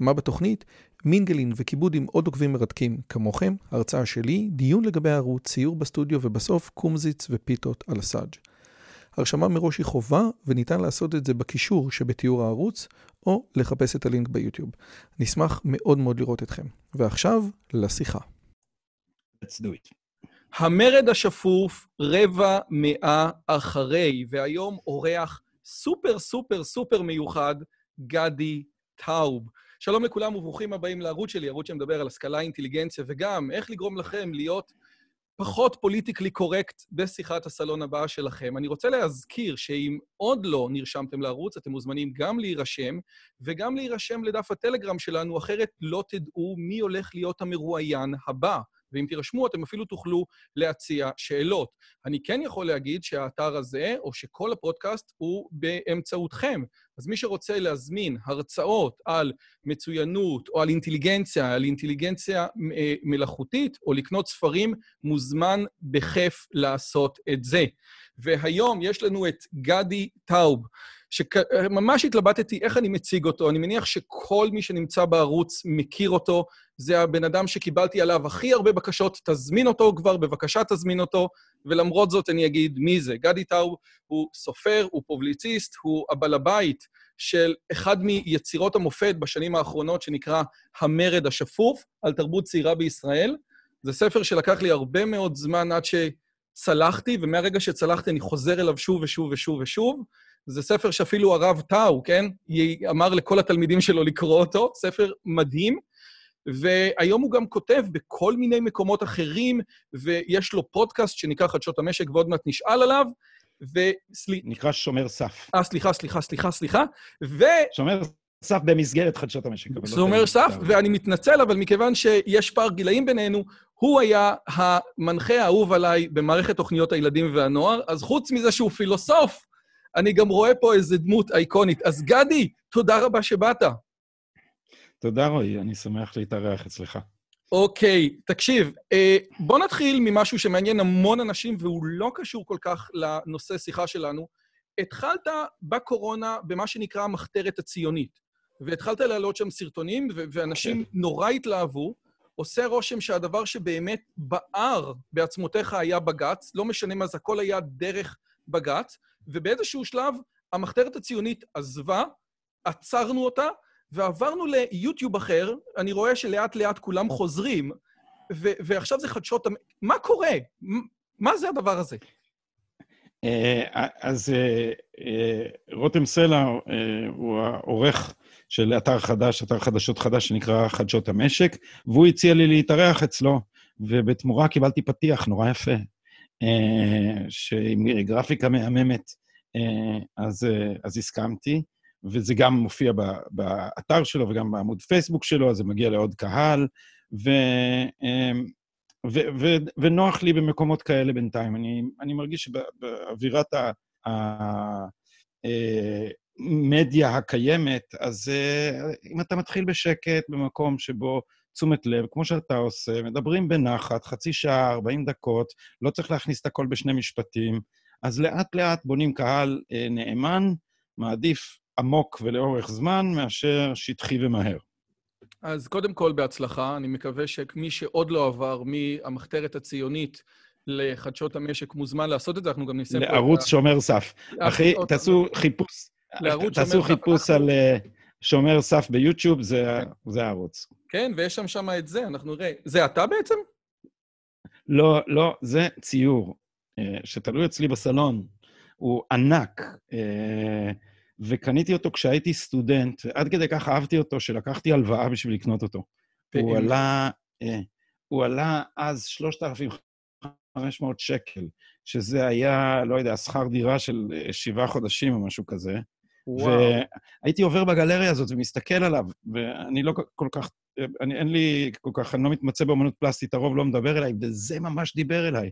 מה בתוכנית? מינגלין וכיבוד עם עוד עוקבים מרתקים כמוכם, הרצאה שלי, דיון לגבי הערוץ, ציור בסטודיו ובסוף קומזיץ ופיתות על הסאג'. הרשמה מראש היא חובה וניתן לעשות את זה בקישור שבתיאור הערוץ או לחפש את הלינק ביוטיוב. נשמח מאוד מאוד לראות אתכם. ועכשיו, לשיחה. Let's do it. המרד השפוף, רבע מאה אחרי, והיום אורח סופר סופר סופר מיוחד, גדי טאוב. שלום לכולם וברוכים הבאים לערוץ שלי, ערוץ שמדבר על השכלה, אינטליגנציה, וגם איך לגרום לכם להיות פחות פוליטיקלי קורקט בשיחת הסלון הבאה שלכם. אני רוצה להזכיר שאם עוד לא נרשמתם לערוץ, אתם מוזמנים גם להירשם, וגם להירשם לדף הטלגרם שלנו, אחרת לא תדעו מי הולך להיות המרואיין הבא. ואם תירשמו, אתם אפילו תוכלו להציע שאלות. אני כן יכול להגיד שהאתר הזה, או שכל הפודקאסט, הוא באמצעותכם. אז מי שרוצה להזמין הרצאות על מצוינות, או על אינטליגנציה, על אינטליגנציה מלאכותית, או לקנות ספרים, מוזמן בכיף לעשות את זה. והיום יש לנו את גדי טאוב. שממש התלבטתי איך אני מציג אותו. אני מניח שכל מי שנמצא בערוץ מכיר אותו. זה הבן אדם שקיבלתי עליו הכי הרבה בקשות, תזמין אותו כבר, בבקשה תזמין אותו, ולמרות זאת אני אגיד מי זה. גדי טאו הוא סופר, הוא פובליציסט, הוא הבעל הבית של אחד מיצירות המופת בשנים האחרונות, שנקרא המרד השפוף, על תרבות צעירה בישראל. זה ספר שלקח לי הרבה מאוד זמן עד שצלחתי, ומהרגע שצלחתי אני חוזר אליו שוב ושוב ושוב ושוב. זה ספר שאפילו הרב טאו, כן? אמר לכל התלמידים שלו לקרוא אותו, ספר מדהים. והיום הוא גם כותב בכל מיני מקומות אחרים, ויש לו פודקאסט שנקרא חדשות המשק, ועוד מעט נשאל עליו. וסליחה... נקרא שומר סף. אה, סליחה, סליחה, סליחה, סליחה. ו... שומר סף במסגרת חדשות המשק. לא שומר סף, ואני מתנצל, אבל מכיוון שיש פער גילאים בינינו, הוא היה המנחה האהוב עליי במערכת תוכניות הילדים והנוער, אז חוץ מזה שהוא פילוסוף, אני גם רואה פה איזה דמות אייקונית. אז גדי, תודה רבה שבאת. תודה, רועי, אני שמח להתארח אצלך. אוקיי, תקשיב, אה, בוא נתחיל ממשהו שמעניין המון אנשים, והוא לא קשור כל כך לנושא שיחה שלנו. התחלת בקורונה במה שנקרא המחתרת הציונית, והתחלת להעלות שם סרטונים, ואנשים כן. נורא התלהבו. עושה רושם שהדבר שבאמת בער בעצמותיך היה בג"ץ, לא משנה מה זה, הכל היה דרך בג"ץ, ובאיזשהו שלב המחתרת הציונית עזבה, עצרנו אותה, ועברנו ליוטיוב אחר, אני רואה שלאט-לאט כולם חוזרים, ו- ועכשיו זה חדשות... מה קורה? מה זה הדבר הזה? אה, אז אה, אה, רותם סלע הוא העורך של אתר חדש, אתר חדשות חדש שנקרא חדשות המשק, והוא הציע לי להתארח אצלו, ובתמורה קיבלתי פתיח נורא יפה, שעם גרפיקה מהממת, אז, אז הסכמתי. וזה גם מופיע באתר שלו וגם בעמוד פייסבוק שלו, אז זה מגיע לעוד קהל, ו, אמ, ו, ו, ונוח לי במקומות כאלה בינתיים. אני, אני מרגיש שבאווירת המדיה אה, הקיימת, אז אה, אם אתה מתחיל בשקט במקום שבו תשומת לב, כמו שאתה עושה, מדברים בנחת, חצי שעה, 40 דקות, לא צריך להכניס את הכל בשני משפטים, אז לאט-לאט בונים קהל אה, נאמן, מעדיף עמוק ולאורך זמן מאשר שטחי ומהר. אז קודם כל, בהצלחה. אני מקווה שמי שעוד לא עבר מהמחתרת הציונית לחדשות המשק מוזמן לעשות את זה, אנחנו גם ניסה... לערוץ שומר סף. אחי, תעשו חיפוש. לערוץ שומר סף. תעשו חיפוש על אה, שומר סף ביוטיוב, זה כן. הערוץ. כן, ויש שם שם את זה, אנחנו נראה. זה אתה בעצם? לא, לא, זה ציור אה, שתלוי אצלי בסלון. הוא ענק. אה, וקניתי אותו כשהייתי סטודנט, ועד כדי כך אהבתי אותו, שלקחתי הלוואה בשביל לקנות אותו. הוא עלה, אה, הוא עלה אז 3,500 שקל, שזה היה, לא יודע, שכר דירה של שבעה חודשים או משהו כזה. וואו. והייתי עובר בגלריה הזאת ומסתכל עליו, ואני לא כל כך, אני, אין לי כל כך, אני לא מתמצא באמנות פלסטית, הרוב לא מדבר אליי, וזה ממש דיבר אליי.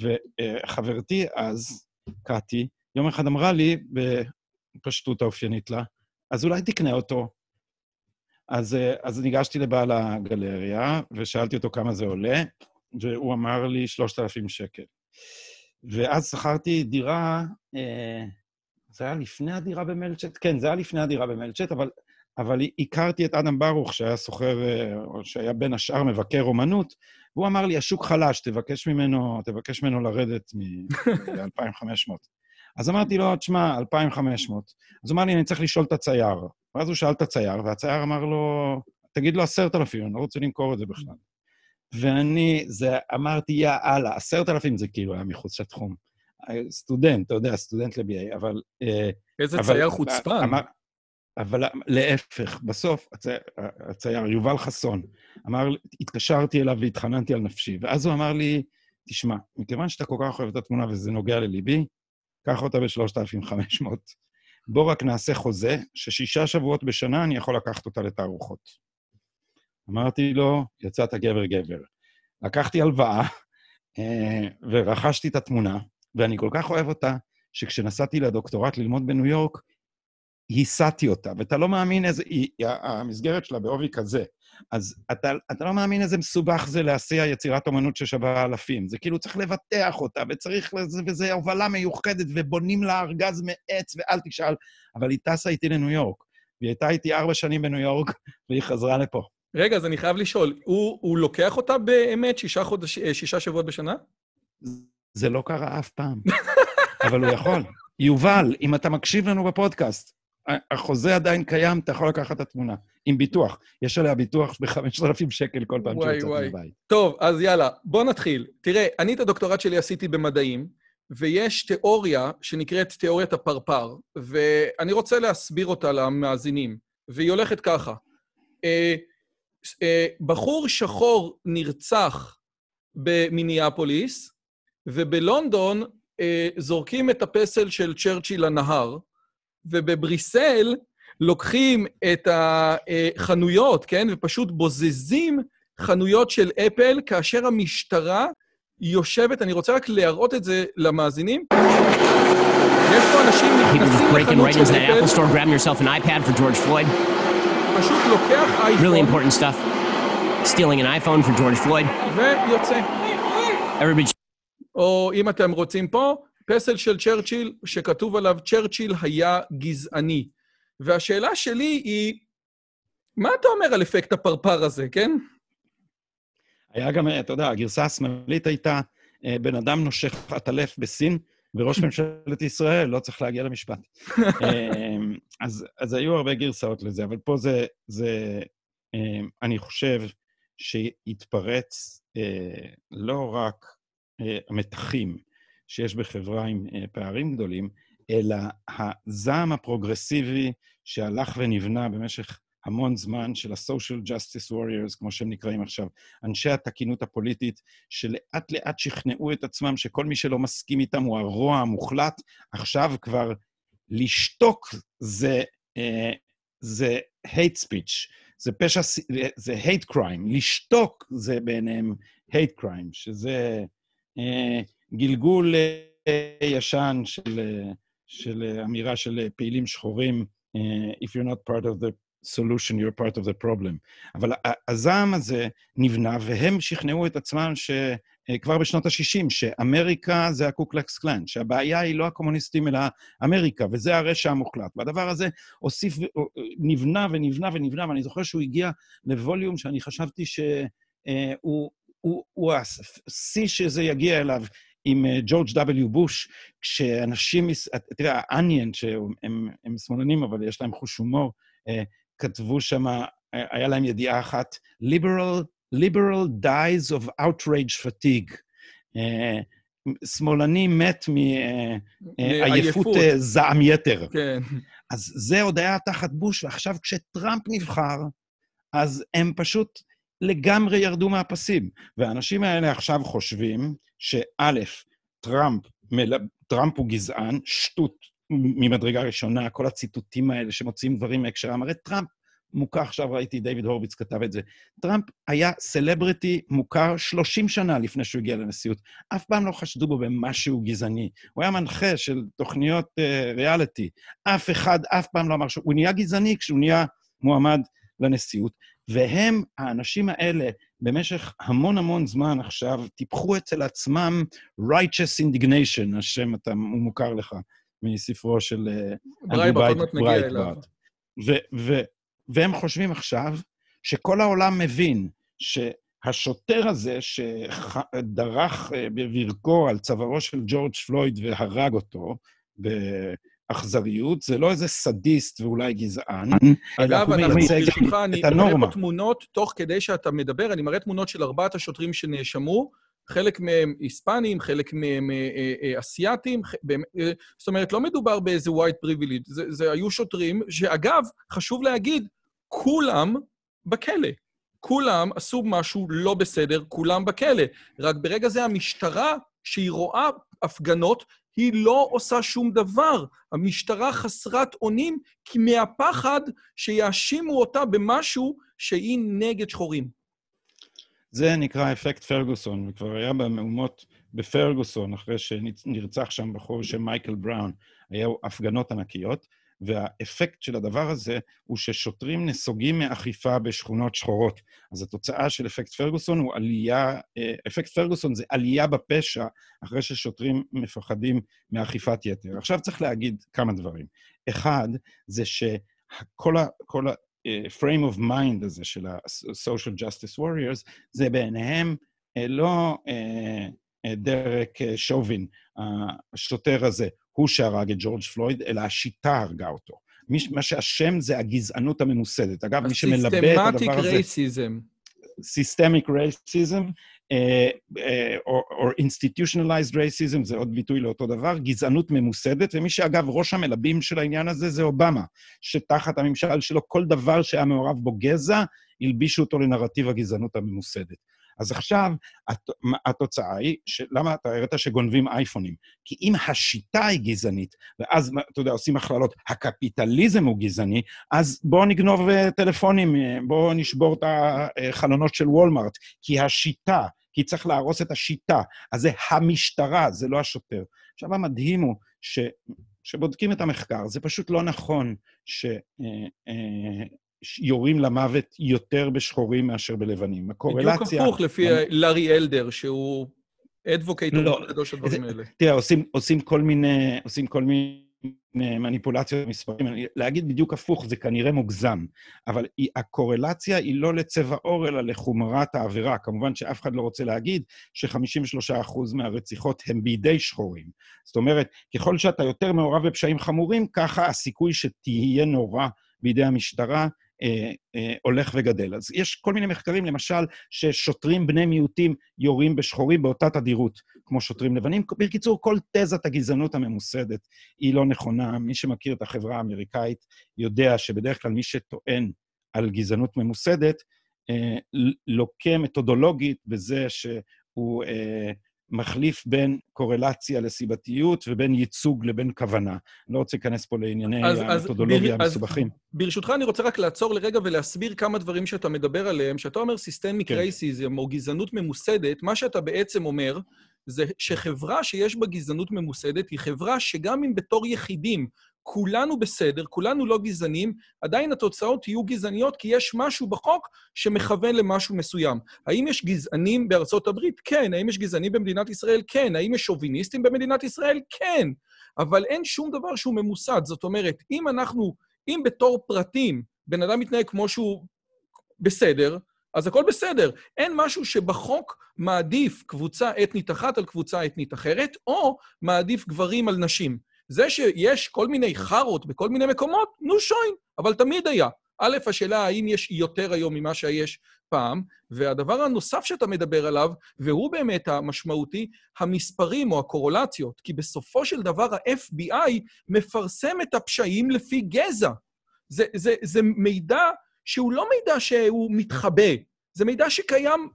וחברתי אז, קטי, יום אחד אמרה לי, בפשטות האופיינית לה, אז אולי תקנה אותו. אז, אז ניגשתי לבעל הגלריה ושאלתי אותו כמה זה עולה, והוא אמר לי 3,000 שקל. ואז שכרתי דירה, אה, זה היה לפני הדירה במלצ'ט? כן, זה היה לפני הדירה במלצ'ט, אבל, אבל הכרתי את אדם ברוך, שהיה סוחר, אה, או שהיה בין השאר מבקר אומנות, והוא אמר לי, השוק חלש, תבקש ממנו, תבקש ממנו לרדת מ-2,500. אז אמרתי לו, תשמע, 2,500. אז הוא אמר לי, אני צריך לשאול את הצייר. ואז הוא שאל את הצייר, והצייר אמר לו, תגיד לו 10,000, אני לא רוצה למכור את זה בכלל. ואני, זה, אמרתי, יא אללה, 10,000 זה כאילו היה מחוץ לתחום. סטודנט, אתה יודע, סטודנט ל-BA, אבל... אה, איזה אבל, צייר חוצפן. אמר, אבל להפך, בסוף, הצייר, הצייר יובל חסון, אמר, התקשרתי אליו והתחננתי על נפשי, ואז הוא אמר לי, תשמע, מכיוון שאתה כל כך אוהב את התמונה וזה נוגע לליבי, קח אותה ב-3,500. בוא רק נעשה חוזה, ששישה שבועות בשנה אני יכול לקחת אותה לתערוכות. אמרתי לו, יצאת גבר-גבר. לקחתי הלוואה אה, ורכשתי את התמונה, ואני כל כך אוהב אותה, שכשנסעתי לדוקטורט ללמוד בניו יורק, הסעתי אותה, ואתה לא מאמין איזה... היא, המסגרת שלה בעובי כזה. אז אתה, אתה לא מאמין איזה מסובך זה להסיע יצירת אומנות ששווה אלפים. זה כאילו צריך לבטח אותה, וצריך לזה, וזה הובלה מיוחדת, ובונים לה ארגז מעץ, ואל תשאל. אבל היא טסה איתי לניו יורק. והיא הייתה איתי ארבע שנים בניו יורק, והיא חזרה לפה. רגע, אז אני חייב לשאול, הוא, הוא לוקח אותה באמת שישה, חודש, שישה שבועות בשנה? זה לא קרה אף פעם, אבל הוא יכול. יובל, אם אתה מקשיב לנו בפודקאסט, החוזה עדיין קיים, אתה יכול לקחת את התמונה, עם ביטוח. יש עליה ביטוח ב-5,000 שקל כל פעם שיוצאת מבית. טוב, אז יאללה, בוא נתחיל. תראה, אני את הדוקטורט שלי עשיתי במדעים, ויש תיאוריה שנקראת תיאוריית הפרפר, ואני רוצה להסביר אותה למאזינים, והיא הולכת ככה. אה, אה, בחור שחור נרצח במיניאפוליס, ובלונדון אה, זורקים את הפסל של צ'רצ'יל לנהר, ובבריסל לוקחים את החנויות, כן, ופשוט בוזזים חנויות של אפל, כאשר המשטרה יושבת, אני רוצה רק להראות את זה למאזינים. יש פה אנשים נכנסים לחנות של אפל. פשוט לוקח אייפון. Really important stuff. Stealing an iPhone for George Floyd. ויוצא. Everybody... או אם אתם רוצים פה, פסל של צ'רצ'יל, שכתוב עליו, צ'רצ'יל היה גזעני. והשאלה שלי היא, מה אתה אומר על אפקט הפרפר הזה, כן? היה גם, אתה יודע, הגרסה השמאלית הייתה אה, בן אדם נושך עטלף בסין, וראש ממשלת ישראל לא צריך להגיע למשפט. אמ, אז, אז היו הרבה גרסאות לזה, אבל פה זה, זה אמ, אני חושב שהתפרץ אה, לא רק המתחים שיש בחברה עם אה, פערים גדולים, אלא הזעם הפרוגרסיבי שהלך ונבנה במשך המון זמן של ה-social justice warriors, כמו שהם נקראים עכשיו, אנשי התקינות הפוליטית, שלאט לאט שכנעו את עצמם שכל מי שלא מסכים איתם הוא הרוע המוחלט, עכשיו כבר לשתוק זה, אה, זה hate speech, זה פשע, זה hate crime, לשתוק זה בעיניהם hate crime, שזה אה, גלגול אה, ישן של, אה, של אמירה של פעילים שחורים, אה, if you're not part of the solution, you're part of the problem. אבל הזעם הזה נבנה, והם שכנעו את עצמם שכבר בשנות ה-60, שאמריקה זה הקוקלקס קלאן, שהבעיה היא לא הקומוניסטים, אלא אמריקה, וזה הרשע המוחלט. והדבר הזה הוסיף, נבנה ונבנה ונבנה, ואני זוכר שהוא הגיע לווליום שאני חשבתי שהוא הוא, הוא, הוא השיא שזה יגיע אליו. עם ג'ורג' W. בוש, כשאנשים, תראה, ה-Onion, שהם שמאלנים, אבל יש להם חוש הומור, כתבו שם, היה להם ידיעה אחת, liberal, liberal dies of outrage fatigue. שמאלני מת מעייפות זעם יתר. כן. אז זה עוד היה תחת בוש, ועכשיו כשטראמפ נבחר, אז הם פשוט לגמרי ירדו מהפסים. והאנשים האלה עכשיו חושבים שא', טראמפ, מל... טראמפ הוא גזען, שטות ממדרגה ראשונה, כל הציטוטים האלה שמוציאים דברים מהקשרם. הרי טראמפ מוכר, עכשיו ראיתי, דיוויד הורוביץ כתב את זה. טראמפ היה סלבריטי מוכר 30 שנה לפני שהוא הגיע לנשיאות. אף פעם לא חשדו בו במשהו גזעני. הוא היה מנחה של תוכניות uh, ריאליטי. אף אחד אף פעם לא אמר שהוא... הוא נהיה גזעני כשהוא נהיה מועמד לנשיאות, והם, האנשים האלה, במשך המון המון זמן עכשיו, טיפחו אצל עצמם righteous indignation, השם אתה, הוא מוכר לך מספרו של נגיע אליו. והם חושבים עכשיו שכל העולם מבין שהשוטר הזה שדרך בברכו על צווארו של ג'ורג' פלויד והרג אותו, אכזריות, זה לא איזה סדיסט ואולי גזען, אלא הוא מייצג את הנורמה. אני מראה פה תמונות, תוך כדי שאתה מדבר, אני מראה תמונות של ארבעת השוטרים שנאשמו, חלק מהם היספנים, חלק מהם אה, אה, אה, אסייתים, זאת אומרת, לא מדובר באיזה white privilege, זה, זה היו שוטרים שאגב, חשוב להגיד, כולם בכלא. כולם עשו משהו לא בסדר, כולם בכלא. רק ברגע זה המשטרה, שהיא רואה הפגנות, היא לא עושה שום דבר. המשטרה חסרת אונים כי מהפחד שיאשימו אותה במשהו שהיא נגד שחורים. זה נקרא אפקט פרגוסון, וכבר היה במהומות בפרגוסון, אחרי שנרצח שם בחור בשם מייקל בראון, היו הפגנות ענקיות, והאפקט של הדבר הזה הוא ששוטרים נסוגים מאכיפה בשכונות שחורות. אז התוצאה של אפקט פרגוסון הוא עלייה, אה, אפקט פרגוסון זה עלייה בפשע אחרי ששוטרים מפחדים מאכיפת יתר. עכשיו צריך להגיד כמה דברים. אחד, זה שכל ה... כל ה אה, frame of mind הזה של ה-social justice warriors, זה בעיניהם אה, לא דרק שובין, השוטר הזה. הוא שהרג את ג'ורג' פלויד, אלא השיטה הרגה אותו. מה שאשם זה הגזענות הממוסדת. אגב, מי שמלבה את הדבר הזה... ה systematic racism. systemic racism, או institutionalized racism, זה עוד ביטוי לאותו דבר, גזענות ממוסדת, ומי שאגב, ראש המלבים של העניין הזה זה אובמה, שתחת הממשל שלו, כל דבר שהיה מעורב בו גזע, הלבישו אותו לנרטיב הגזענות הממוסדת. אז עכשיו, התוצאה היא, למה אתה הראית שגונבים אייפונים? כי אם השיטה היא גזענית, ואז, אתה יודע, עושים הכללות, הקפיטליזם הוא גזעני, אז בואו נגנוב אה, טלפונים, אה, בואו נשבור את החלונות של וולמארט, כי השיטה, כי צריך להרוס את השיטה. אז זה המשטרה, זה לא השוטר. עכשיו, המדהים הוא ש... שבודקים את המחקר, זה פשוט לא נכון ש... יורים למוות יותר בשחורים מאשר בלבנים. הקורלציה... בדיוק הפוך לפי לארי אלדר, שהוא אדבוקייטור לא, גדול של הדברים האלה. תראה, עושים, עושים כל מיני, עושים כל מיני מניפולציות במספרים. להגיד בדיוק הפוך זה כנראה מוגזם, אבל היא, הקורלציה היא לא לצבע עור, אלא לחומרת העבירה. כמובן שאף אחד לא רוצה להגיד ש-53% מהרציחות הם בידי שחורים. זאת אומרת, ככל שאתה יותר מעורב בפשעים חמורים, ככה הסיכוי שתהיה נורא בידי המשטרה אה, אה, הולך וגדל. אז יש כל מיני מחקרים, למשל, ששוטרים בני מיעוטים יורים בשחורים באותה תדירות כמו שוטרים לבנים. בקיצור, כל תזת הגזענות הממוסדת היא לא נכונה. מי שמכיר את החברה האמריקאית יודע שבדרך כלל מי שטוען על גזענות ממוסדת, אה, לוקה מתודולוגית בזה שהוא... אה, מחליף בין קורלציה לסיבתיות ובין ייצוג לבין כוונה. אני לא רוצה להיכנס פה לענייני אז, המתודולוגיה אז, המסובכים. אז ברשותך, אני רוצה רק לעצור לרגע ולהסביר כמה דברים שאתה מדבר עליהם. כשאתה אומר סיסטמיק כן. רייסיזם או גזענות ממוסדת, מה שאתה בעצם אומר זה שחברה שיש בה גזענות ממוסדת היא חברה שגם אם בתור יחידים כולנו בסדר, כולנו לא גזענים, עדיין התוצאות יהיו גזעניות כי יש משהו בחוק שמכוון למשהו מסוים. האם יש גזענים בארצות הברית? כן. האם יש גזענים במדינת ישראל? כן. האם יש שוביניסטים במדינת ישראל? כן. אבל אין שום דבר שהוא ממוסד. זאת אומרת, אם אנחנו, אם בתור פרטים בן אדם מתנהג כמו שהוא בסדר, אז הכל בסדר. אין משהו שבחוק מעדיף קבוצה אתנית אחת על קבוצה אתנית אחרת, או מעדיף גברים על נשים. זה שיש כל מיני חארות בכל מיני מקומות, נו שוין, אבל תמיד היה. א', השאלה האם יש יותר היום ממה שיש פעם, והדבר הנוסף שאתה מדבר עליו, והוא באמת המשמעותי, המספרים או הקורולציות, כי בסופו של דבר ה-FBI מפרסם את הפשעים לפי גזע. זה, זה, זה מידע שהוא לא מידע שהוא מתחבא, זה מידע שקיים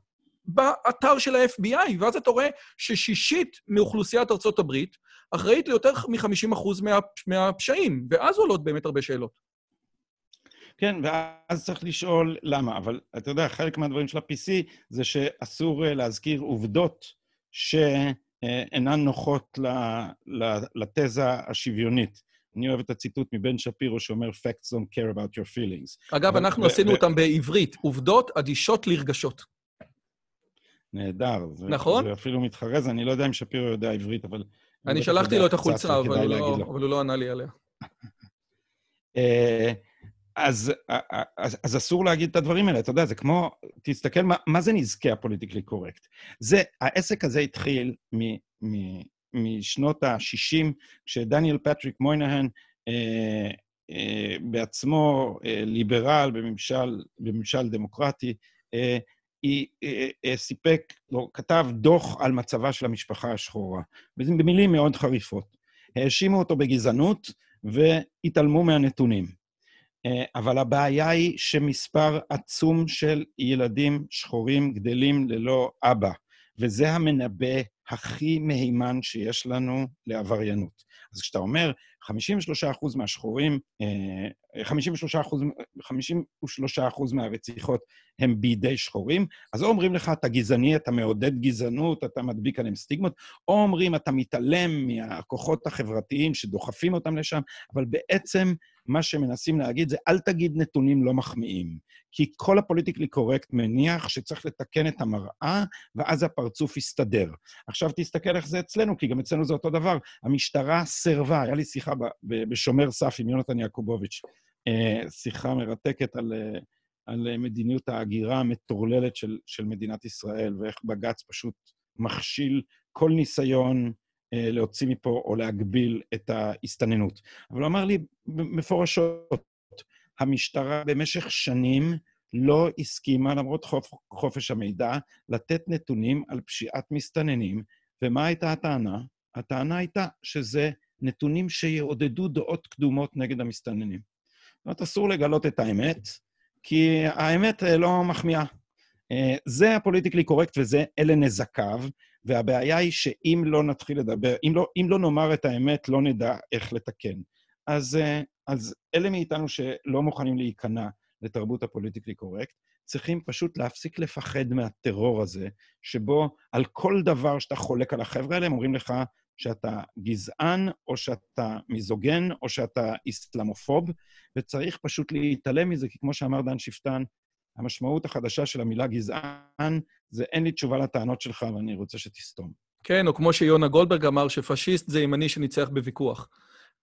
באתר של ה-FBI, ואז אתה רואה ששישית מאוכלוסיית ארצות הברית אחראית ליותר מ-50% מה, מהפשעים, ואז עולות באמת הרבה שאלות. כן, ואז צריך לשאול למה. אבל אתה יודע, חלק מהדברים של ה-PC זה שאסור אה, להזכיר עובדות שאינן נוחות לתזה השוויונית. אני אוהב את הציטוט מבן שפירו שאומר, Facts don't care about your feelings. אגב, אנחנו עשינו אותם בעברית, עובדות אדישות לרגשות. נהדר. נכון? זה אפילו מתחרז, אני לא יודע אם שפירו יודע עברית, אבל... אני שלחתי לו את החולצה, אבל הוא לא ענה לי עליה. אה, אז, אז, אז אסור להגיד את הדברים האלה. אתה יודע, זה כמו, תסתכל מה, מה זה נזקי ה politically correct. זה, העסק הזה התחיל מ, מ, משנות ה-60, כשדניאל פטריק מוינהן, אה, אה, בעצמו אה, ליברל בממשל, בממשל דמוקרטי, אה, היא, אה, אה, סיפק, לא, כתב דוח על מצבה של המשפחה השחורה, במילים מאוד חריפות. האשימו אותו בגזענות והתעלמו מהנתונים. אה, אבל הבעיה היא שמספר עצום של ילדים שחורים גדלים ללא אבא, וזה המנבא הכי מהימן שיש לנו לעבריינות. אז כשאתה אומר, 53% מהשחורים, 53%, אה, 53 מהרציחות הם בידי שחורים, אז או אומרים לך, אתה גזעני, אתה מעודד גזענות, אתה מדביק עליהם סטיגמות, או אומרים, אתה מתעלם מהכוחות החברתיים שדוחפים אותם לשם, אבל בעצם מה שמנסים להגיד זה, אל תגיד נתונים לא מחמיאים. כי כל הפוליטיקלי קורקט מניח שצריך לתקן את המראה, ואז הפרצוף יסתדר. עכשיו תסתכל איך זה אצלנו, כי גם אצלנו זה אותו דבר. המשטרה סירבה, היה לי שיחה בשומר סף עם יונתן יעקובוביץ', שיחה מרתקת על, אה, על מדיניות ההגירה המטורללת של, של מדינת ישראל, ואיך בג"ץ פשוט מכשיל כל ניסיון אה, להוציא מפה או להגביל את ההסתננות. אבל הוא אמר לי מפורשות, המשטרה במשך שנים לא הסכימה, למרות חופ, חופש המידע, לתת נתונים על פשיעת מסתננים. ומה הייתה הטענה? הטענה הייתה שזה נתונים שיעודדו דעות קדומות נגד המסתננים. זאת אומרת, אסור לגלות את האמת, כי האמת אה, לא מחמיאה. אה, זה הפוליטיקלי קורקט וזה, אלה נזקיו, והבעיה היא שאם לא נתחיל לדבר, אם לא, אם לא נאמר את האמת, לא נדע איך לתקן. אז, אה, אז אלה מאיתנו שלא מוכנים להיכנע לתרבות הפוליטיקלי קורקט, צריכים פשוט להפסיק לפחד מהטרור הזה, שבו על כל דבר שאתה חולק על החבר'ה האלה, הם אומרים לך שאתה גזען, או שאתה מיזוגין, או שאתה איסלאמופוב, וצריך פשוט להתעלם מזה, כי כמו שאמר דן שפטן, המשמעות החדשה של המילה גזען זה אין לי תשובה לטענות שלך ואני רוצה שתסתום. כן, או כמו שיונה גולדברג אמר, שפשיסט זה ימני שניצח בוויכוח.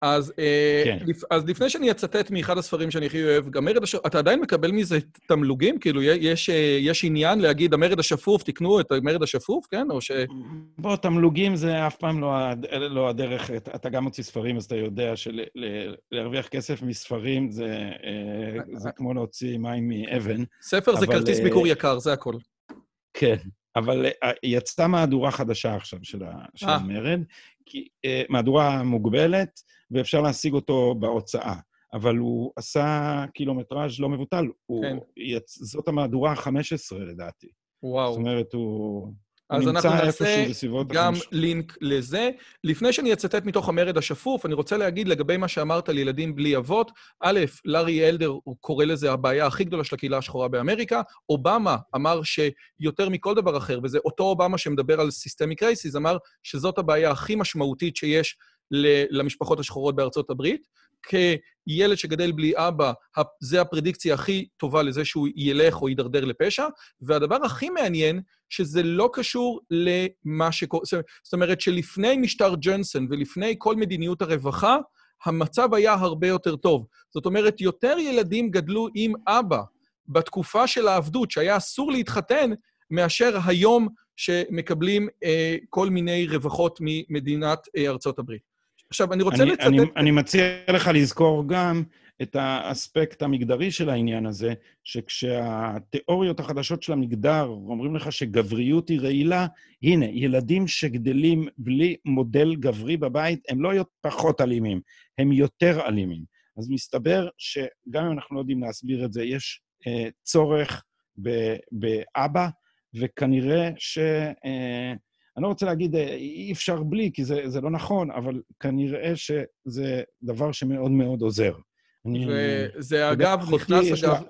אז, אה, כן. אז לפני שאני אצטט מאחד הספרים שאני הכי אוהב, גם מרד השפוף, אתה עדיין מקבל מזה תמלוגים? כאילו, יש, אה, יש עניין להגיד, המרד השפוף, תקנו את המרד השפוף, כן? או ש... בוא, תמלוגים זה אף פעם לא, לא הדרך, אתה גם מוציא ספרים, אז אתה יודע שלהרוויח כסף מספרים זה, אה, זה כמו להוציא מים מאבן. ספר זה כרטיס ביקור יקר, זה הכול. כן, אבל יצאה מהדורה חדשה עכשיו של, של המרד, כי, מהדורה מוגבלת, ואפשר להשיג אותו בהוצאה. אבל הוא עשה קילומטראז' לא מבוטל. כן. יצ... זאת המהדורה ה-15, לדעתי. וואו. זאת אומרת, הוא... אז אנחנו נעשה גם החמש... לינק לזה. לפני שאני אצטט מתוך המרד השפוף, אני רוצה להגיד לגבי מה שאמרת על ילדים בלי אבות. א', לארי אלדר, הוא קורא לזה הבעיה הכי גדולה של הקהילה השחורה באמריקה. אובמה אמר שיותר מכל דבר אחר, וזה אותו אובמה שמדבר על סיסטמיק רייסיס, אמר שזאת הבעיה הכי משמעותית שיש למשפחות השחורות בארצות הברית. כילד שגדל בלי אבא, זה הפרדיקציה הכי טובה לזה שהוא ילך או יידרדר לפשע. והדבר הכי מעניין, שזה לא קשור למה שקורה... זאת אומרת שלפני משטר ג'ונסון ולפני כל מדיניות הרווחה, המצב היה הרבה יותר טוב. זאת אומרת, יותר ילדים גדלו עם אבא בתקופה של העבדות, שהיה אסור להתחתן, מאשר היום שמקבלים אה, כל מיני רווחות ממדינת אה, ארצות הברית. עכשיו, אני רוצה אני, לצטט... אני, אני מציע לך לזכור גם את האספקט המגדרי של העניין הזה, שכשהתיאוריות החדשות של המגדר אומרים לך שגבריות היא רעילה, הנה, ילדים שגדלים בלי מודל גברי בבית, הם לא פחות אלימים, הם יותר אלימים. אז מסתבר שגם אם אנחנו לא יודעים להסביר את זה, יש אה, צורך באבא, וכנראה ש... אה, אני לא רוצה להגיד אה, אי אפשר בלי, כי זה, זה לא נכון, אבל כנראה שזה דבר שמאוד מאוד עוזר. אני... וזה יודע, אגב, נכנס אגב...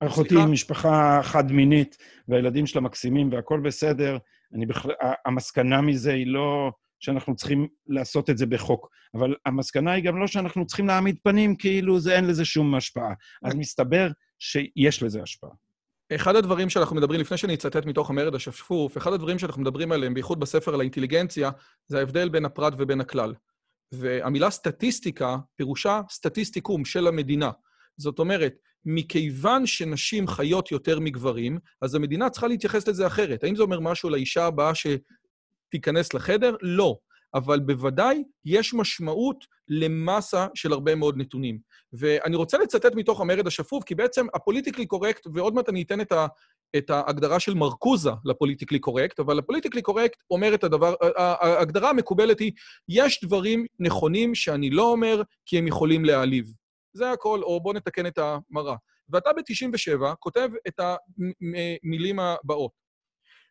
אחותי? היא משפחה חד-מינית, והילדים שלה מקסימים והכול בסדר. אני בכלל... המסקנה מזה היא לא שאנחנו צריכים לעשות את זה בחוק, אבל המסקנה היא גם לא שאנחנו צריכים להעמיד פנים כאילו זה אין לזה שום השפעה. אז מסתבר שיש לזה השפעה. אחד הדברים שאנחנו מדברים, לפני שאני אצטט מתוך המרד השפוף, אחד הדברים שאנחנו מדברים עליהם, בייחוד בספר על האינטליגנציה, זה ההבדל בין הפרט ובין הכלל. והמילה סטטיסטיקה, פירושה סטטיסטיקום של המדינה. זאת אומרת, מכיוון שנשים חיות יותר מגברים, אז המדינה צריכה להתייחס לזה אחרת. האם זה אומר משהו לאישה הבאה שתיכנס לחדר? לא. אבל בוודאי יש משמעות למסה של הרבה מאוד נתונים. ואני רוצה לצטט מתוך המרד השפוף, כי בעצם הפוליטיקלי קורקט, ועוד מעט אני אתן את, ה, את ההגדרה של מרקוזה לפוליטיקלי קורקט, אבל הפוליטיקלי קורקט אומר את הדבר, ההגדרה המקובלת היא, יש דברים נכונים שאני לא אומר, כי הם יכולים להעליב. זה הכל, או בואו נתקן את המראה. ואתה ב-97 כותב את המילים הבאות.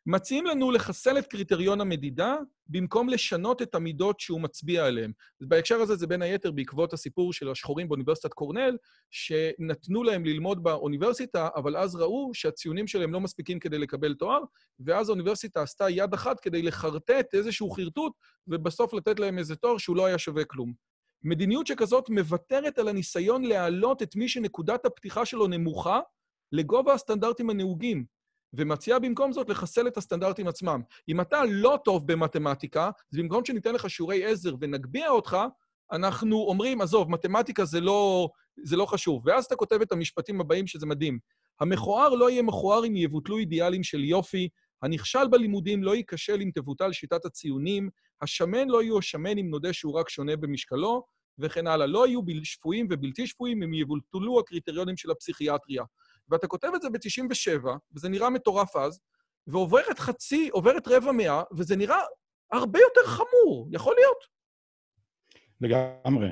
מציעים לנו לחסל את קריטריון המדידה במקום לשנות את המידות שהוא מצביע עליהן. בהקשר הזה זה בין היתר בעקבות הסיפור של השחורים באוניברסיטת קורנל, שנתנו להם ללמוד באוניברסיטה, אבל אז ראו שהציונים שלהם לא מספיקים כדי לקבל תואר, ואז האוניברסיטה עשתה יד אחת כדי לחרטט איזשהו חרטוט, ובסוף לתת להם איזה תואר שהוא לא היה שווה כלום. מדיניות שכזאת מוותרת על הניסיון להעלות את מי שנקודת הפתיחה שלו נמוכה לגובה הסטנדרטים הנהוגים, ומציעה במקום זאת לחסל את הסטנדרטים עצמם. אם אתה לא טוב במתמטיקה, אז במקום שניתן לך שיעורי עזר ונגביה אותך, אנחנו אומרים, עזוב, מתמטיקה זה לא, זה לא חשוב. ואז אתה כותב את המשפטים הבאים, שזה מדהים. המכוער לא יהיה מכוער אם יבוטלו אידיאלים של יופי, הנכשל בלימודים לא ייכשל אם תבוטל שיטת הציונים, השמן לא יהיו השמן אם נודה שהוא רק שונה במשקלו, וכן הלאה. לא יהיו שפויים ובלתי שפויים אם יבוטלו הקריטריונים של הפסיכיאטריה. ואתה כותב את זה ב-97, וזה נראה מטורף אז, ועוברת חצי, עוברת רבע מאה, וזה נראה הרבה יותר חמור. יכול להיות. לגמרי.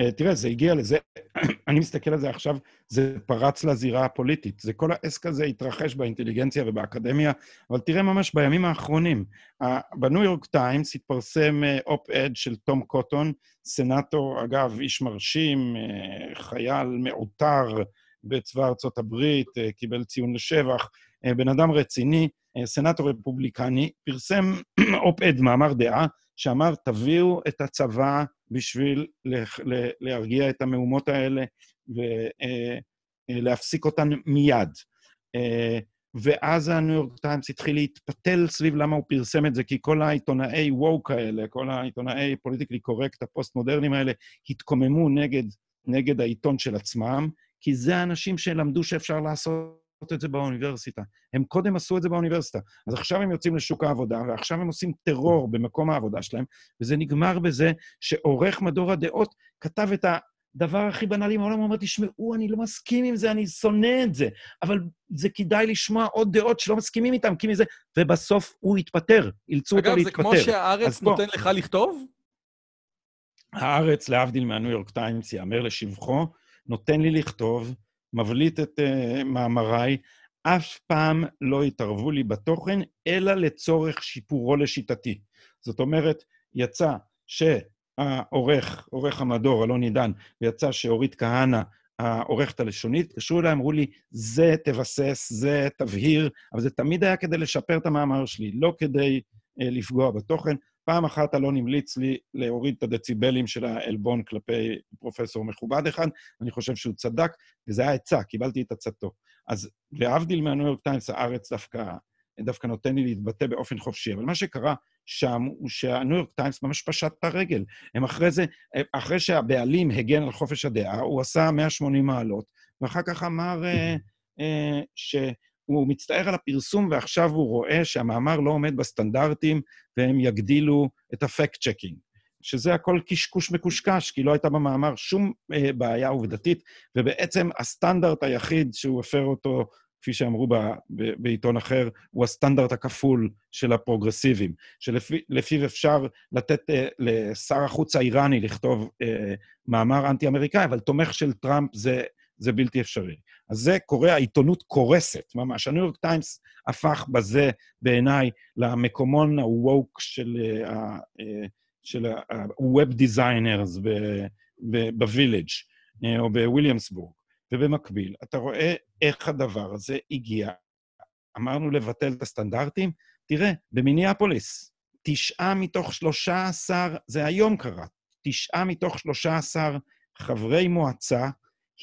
אה, תראה, זה הגיע לזה, אני מסתכל על זה עכשיו, זה פרץ לזירה הפוליטית. זה כל העסק הזה התרחש באינטליגנציה ובאקדמיה, אבל תראה ממש בימים האחרונים. אה, בניו יורק טיימס התפרסם op-ed של תום קוטון, סנאטור, אגב, איש מרשים, אה, חייל מעוטר בצבא ארצות הברית, אה, קיבל ציון לשבח, אה, בן אדם רציני, אה, סנאטור רפובליקני, פרסם op-ed, מאמר דעה, שאמר, תביאו את הצבא בשביל לה- לה- להרגיע את המהומות האלה ולהפסיק אותן מיד. אה, ואז הניו יורק טיימס התחיל להתפתל סביב למה הוא פרסם את זה, כי כל העיתונאי woke האלה, כל העיתונאי פוליטיקלי קורקט, הפוסט-מודרניים האלה, התקוממו נגד, נגד העיתון של עצמם, כי זה האנשים שלמדו שאפשר לעשות את זה באוניברסיטה. הם קודם עשו את זה באוניברסיטה. אז עכשיו הם יוצאים לשוק העבודה, ועכשיו הם עושים טרור במקום העבודה שלהם, וזה נגמר בזה שעורך מדור הדעות כתב את הדבר הכי בנאלי מהעולם, הוא אומר, תשמעו, אני לא מסכים עם זה, אני שונא את זה, אבל זה כדאי לשמוע עוד דעות שלא מסכימים איתם, כי מזה... ובסוף הוא התפטר, אילצו אותו אגב, להתפטר. זה כמו שהארץ. נותן לך לכתוב? הארץ, להבדיל מהניו יורק טיימס, יאמר לשבחו, נותן לי לכתוב, מבליט את uh, מאמריי, אף פעם לא התערבו לי בתוכן, אלא לצורך שיפורו לשיטתי. זאת אומרת, יצא שהעורך, עורך המדור, אלון עידן, ויצא שאורית כהנא, העורכת הלשונית, התקשרו אליי, אמרו לי, זה תבסס, זה תבהיר, אבל זה תמיד היה כדי לשפר את המאמר שלי, לא כדי uh, לפגוע בתוכן. פעם אחת אלון המליץ לי להוריד את הדציבלים של העלבון כלפי פרופסור מכובד אחד, אני חושב שהוא צדק, וזה היה עצה, קיבלתי את עצתו. אז להבדיל מהניו יורק טיימס, הארץ דווקא, דווקא נותן לי להתבטא באופן חופשי. אבל מה שקרה שם הוא שהניו יורק טיימס ממש פשט את הרגל. הם אחרי זה, אחרי שהבעלים הגן על חופש הדעה, הוא עשה 180 מעלות, ואחר כך אמר אה, אה, ש... הוא מצטער על הפרסום, ועכשיו הוא רואה שהמאמר לא עומד בסטנדרטים, והם יגדילו את ה fact checking. שזה הכל קשקוש מקושקש, כי לא הייתה במאמר שום אה, בעיה עובדתית, ובעצם הסטנדרט היחיד שהוא הפר אותו, כפי שאמרו ב, ב, בעיתון אחר, הוא הסטנדרט הכפול של הפרוגרסיבים, שלפיו אפשר לתת אה, לשר החוץ האיראני לכתוב אה, מאמר אנטי-אמריקאי, אבל תומך של טראמפ זה, זה בלתי אפשרי. אז זה קורה, העיתונות קורסת, ממש. הניו יורק טיימס הפך בזה, בעיניי, למקומון הווק של ה-Web Designers בווילג'. אה, או בוויליאמסבורג, ובמקביל, אתה רואה איך הדבר הזה הגיע. אמרנו לבטל את הסטנדרטים, תראה, במיניאפוליס, תשעה מתוך שלושה עשר, זה היום קרה, תשעה מתוך שלושה עשר חברי מועצה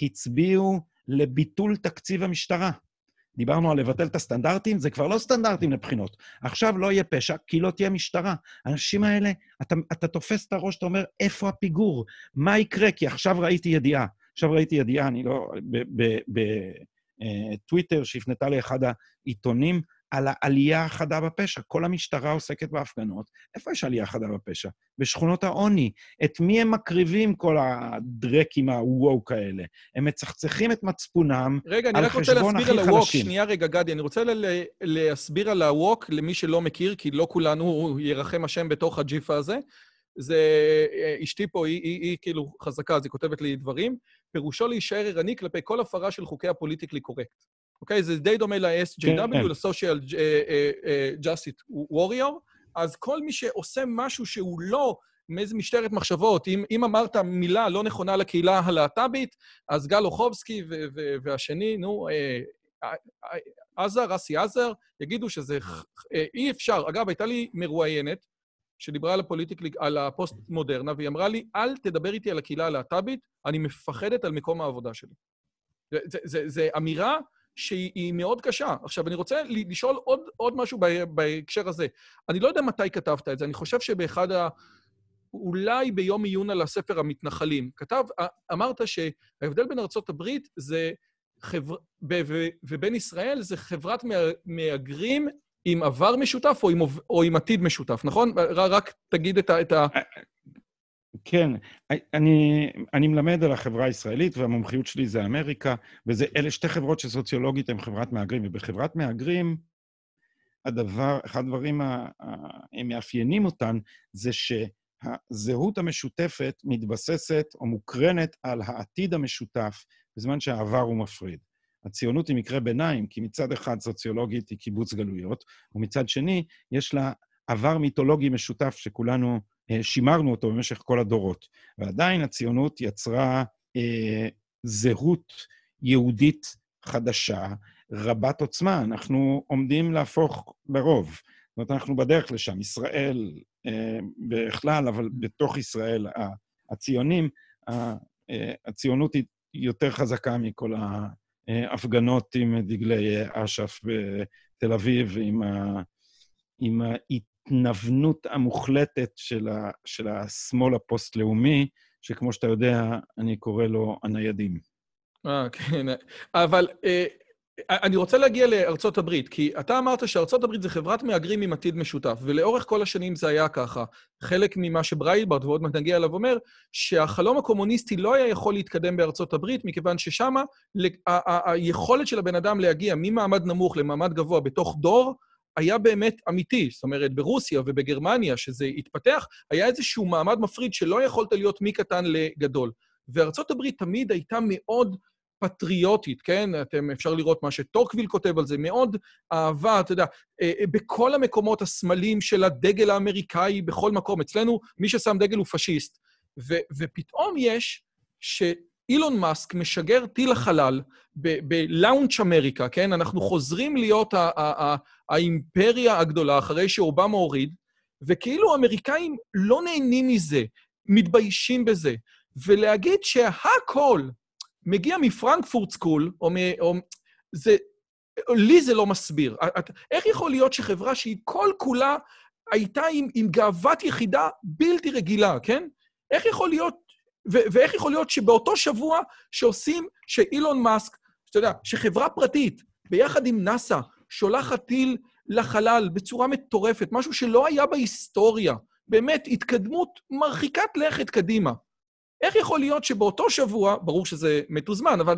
הצביעו לביטול תקציב המשטרה. דיברנו על לבטל את הסטנדרטים, זה כבר לא סטנדרטים לבחינות. עכשיו לא יהיה פשע, כי לא תהיה משטרה. האנשים האלה, אתה, אתה תופס את הראש, אתה אומר, איפה הפיגור? מה יקרה? כי עכשיו ראיתי ידיעה. עכשיו ראיתי ידיעה, אני לא... בטוויטר, שהפנתה לאחד העיתונים, על העלייה החדה בפשע. כל המשטרה עוסקת בהפגנות. איפה יש עלייה חדה בפשע? בשכונות העוני. את מי הם מקריבים, כל הדרקים הווק האלה? הם מצחצחים את מצפונם רגע, אני רק רוצה להסביר על הווק. שנייה רגע, גדי, אני רוצה ל- להסביר על הווק למי שלא מכיר, כי לא כולנו ירחם השם בתוך הג'יפה הזה. זה, אשתי פה, היא, היא, היא כאילו חזקה, אז היא כותבת לי דברים. פירושו להישאר ערני כלפי כל הפרה של חוקי הפוליטיקלי קורקט. אוקיי? זה די דומה ל-SJW, כן, כן. ל-Social אה, אה, אה, Justice Warrior. אז כל מי שעושה משהו שהוא לא מאיזה משטרת מחשבות, אם, אם אמרת מילה לא נכונה לקהילה הלהט"בית, אז גל אוחובסקי ו- ו- והשני, נו, עזר, אסי עזר, יגידו שזה... אי אפשר. אגב, הייתה לי מרואיינת שדיברה על הפוליטיקלי, על הפוסט-מודרנה, והיא אמרה לי, אל תדבר איתי על הקהילה הלהט"בית, אני מפחדת על מקום העבודה שלי. זה אמירה שהיא היא מאוד קשה. עכשיו, אני רוצה לשאול עוד, עוד משהו בהקשר הזה. אני לא יודע מתי כתבת את זה, אני חושב שבאחד ה... אולי ביום עיון על הספר המתנחלים. כתב, אמרת שההבדל בין הברית זה חבר... ב- ו- ובין ישראל זה חברת מה- מהגרים עם עבר משותף או עם, או עם עתיד משותף, נכון? רק תגיד את ה... את ה... כן, אני, אני מלמד על החברה הישראלית, והמומחיות שלי זה אמריקה, ואלה שתי חברות שסוציולוגית הן חברת מהגרים, ובחברת מהגרים, הדבר, אחד הדברים המאפיינים אותן, זה שהזהות המשותפת מתבססת או מוקרנת על העתיד המשותף, בזמן שהעבר הוא מפריד. הציונות היא מקרה ביניים, כי מצד אחד סוציולוגית היא קיבוץ גלויות, ומצד שני, יש לה עבר מיתולוגי משותף שכולנו שימרנו אותו במשך כל הדורות. ועדיין הציונות יצרה אה, זהות יהודית חדשה, רבת עוצמה. אנחנו עומדים להפוך ברוב. זאת אומרת, אנחנו בדרך לשם. ישראל אה, בכלל, אבל בתוך ישראל, הציונים, אה, הציונות היא יותר חזקה מכל ההפגנות עם דגלי אש"ף בתל אביב, עם, ה, עם ההתנוונות המוחלטת של, ה, של השמאל הפוסט-לאומי, שכמו שאתה יודע, אני קורא לו הניידים. אה, כן. אבל אה, אני רוצה להגיע לארצות הברית, כי אתה אמרת שארצות הברית זה חברת מהגרים עם עתיד משותף, ולאורך כל השנים זה היה ככה. חלק ממה שברייטברט, ועוד מעט נגיע אליו, אומר, שהחלום הקומוניסטי לא היה יכול להתקדם בארצות הברית, מכיוון ששם היכולת של הבן אדם להגיע ממעמד נמוך למעמד גבוה בתוך דור, היה באמת אמיתי. זאת אומרת, ברוסיה ובגרמניה, שזה התפתח, היה איזשהו מעמד מפריד שלא יכולת להיות מקטן לגדול. וארצות הברית תמיד הייתה מאוד פטריוטית, כן? אתם, אפשר לראות מה שטוקוויל כותב על זה, מאוד אהבה, אתה יודע, אה, בכל המקומות הסמלים של הדגל האמריקאי, בכל מקום. אצלנו, מי ששם דגל הוא פשיסט. ו- ופתאום יש שאילון מאסק משגר טיל לחלל בלאונץ' אמריקה, כן? אנחנו חוזרים להיות האימפריה הגדולה אחרי שאובמה הוריד, וכאילו האמריקאים לא נהנים מזה, מתביישים בזה. ולהגיד שהכל מגיע מפרנקפורט סקול, או מ... או... זה... לי זה לא מסביר. את... איך יכול להיות שחברה שהיא כל כולה הייתה עם, עם גאוות יחידה בלתי רגילה, כן? איך יכול להיות. ואיך יכול להיות שבאותו שבוע שעושים, שאילון מאסק, אתה יודע, שחברה פרטית, ביחד עם נאסא, שולחת טיל לחלל בצורה מטורפת, משהו שלא היה בהיסטוריה, באמת, התקדמות מרחיקת לכת קדימה. איך יכול להיות שבאותו שבוע, ברור שזה מתוזמן, אבל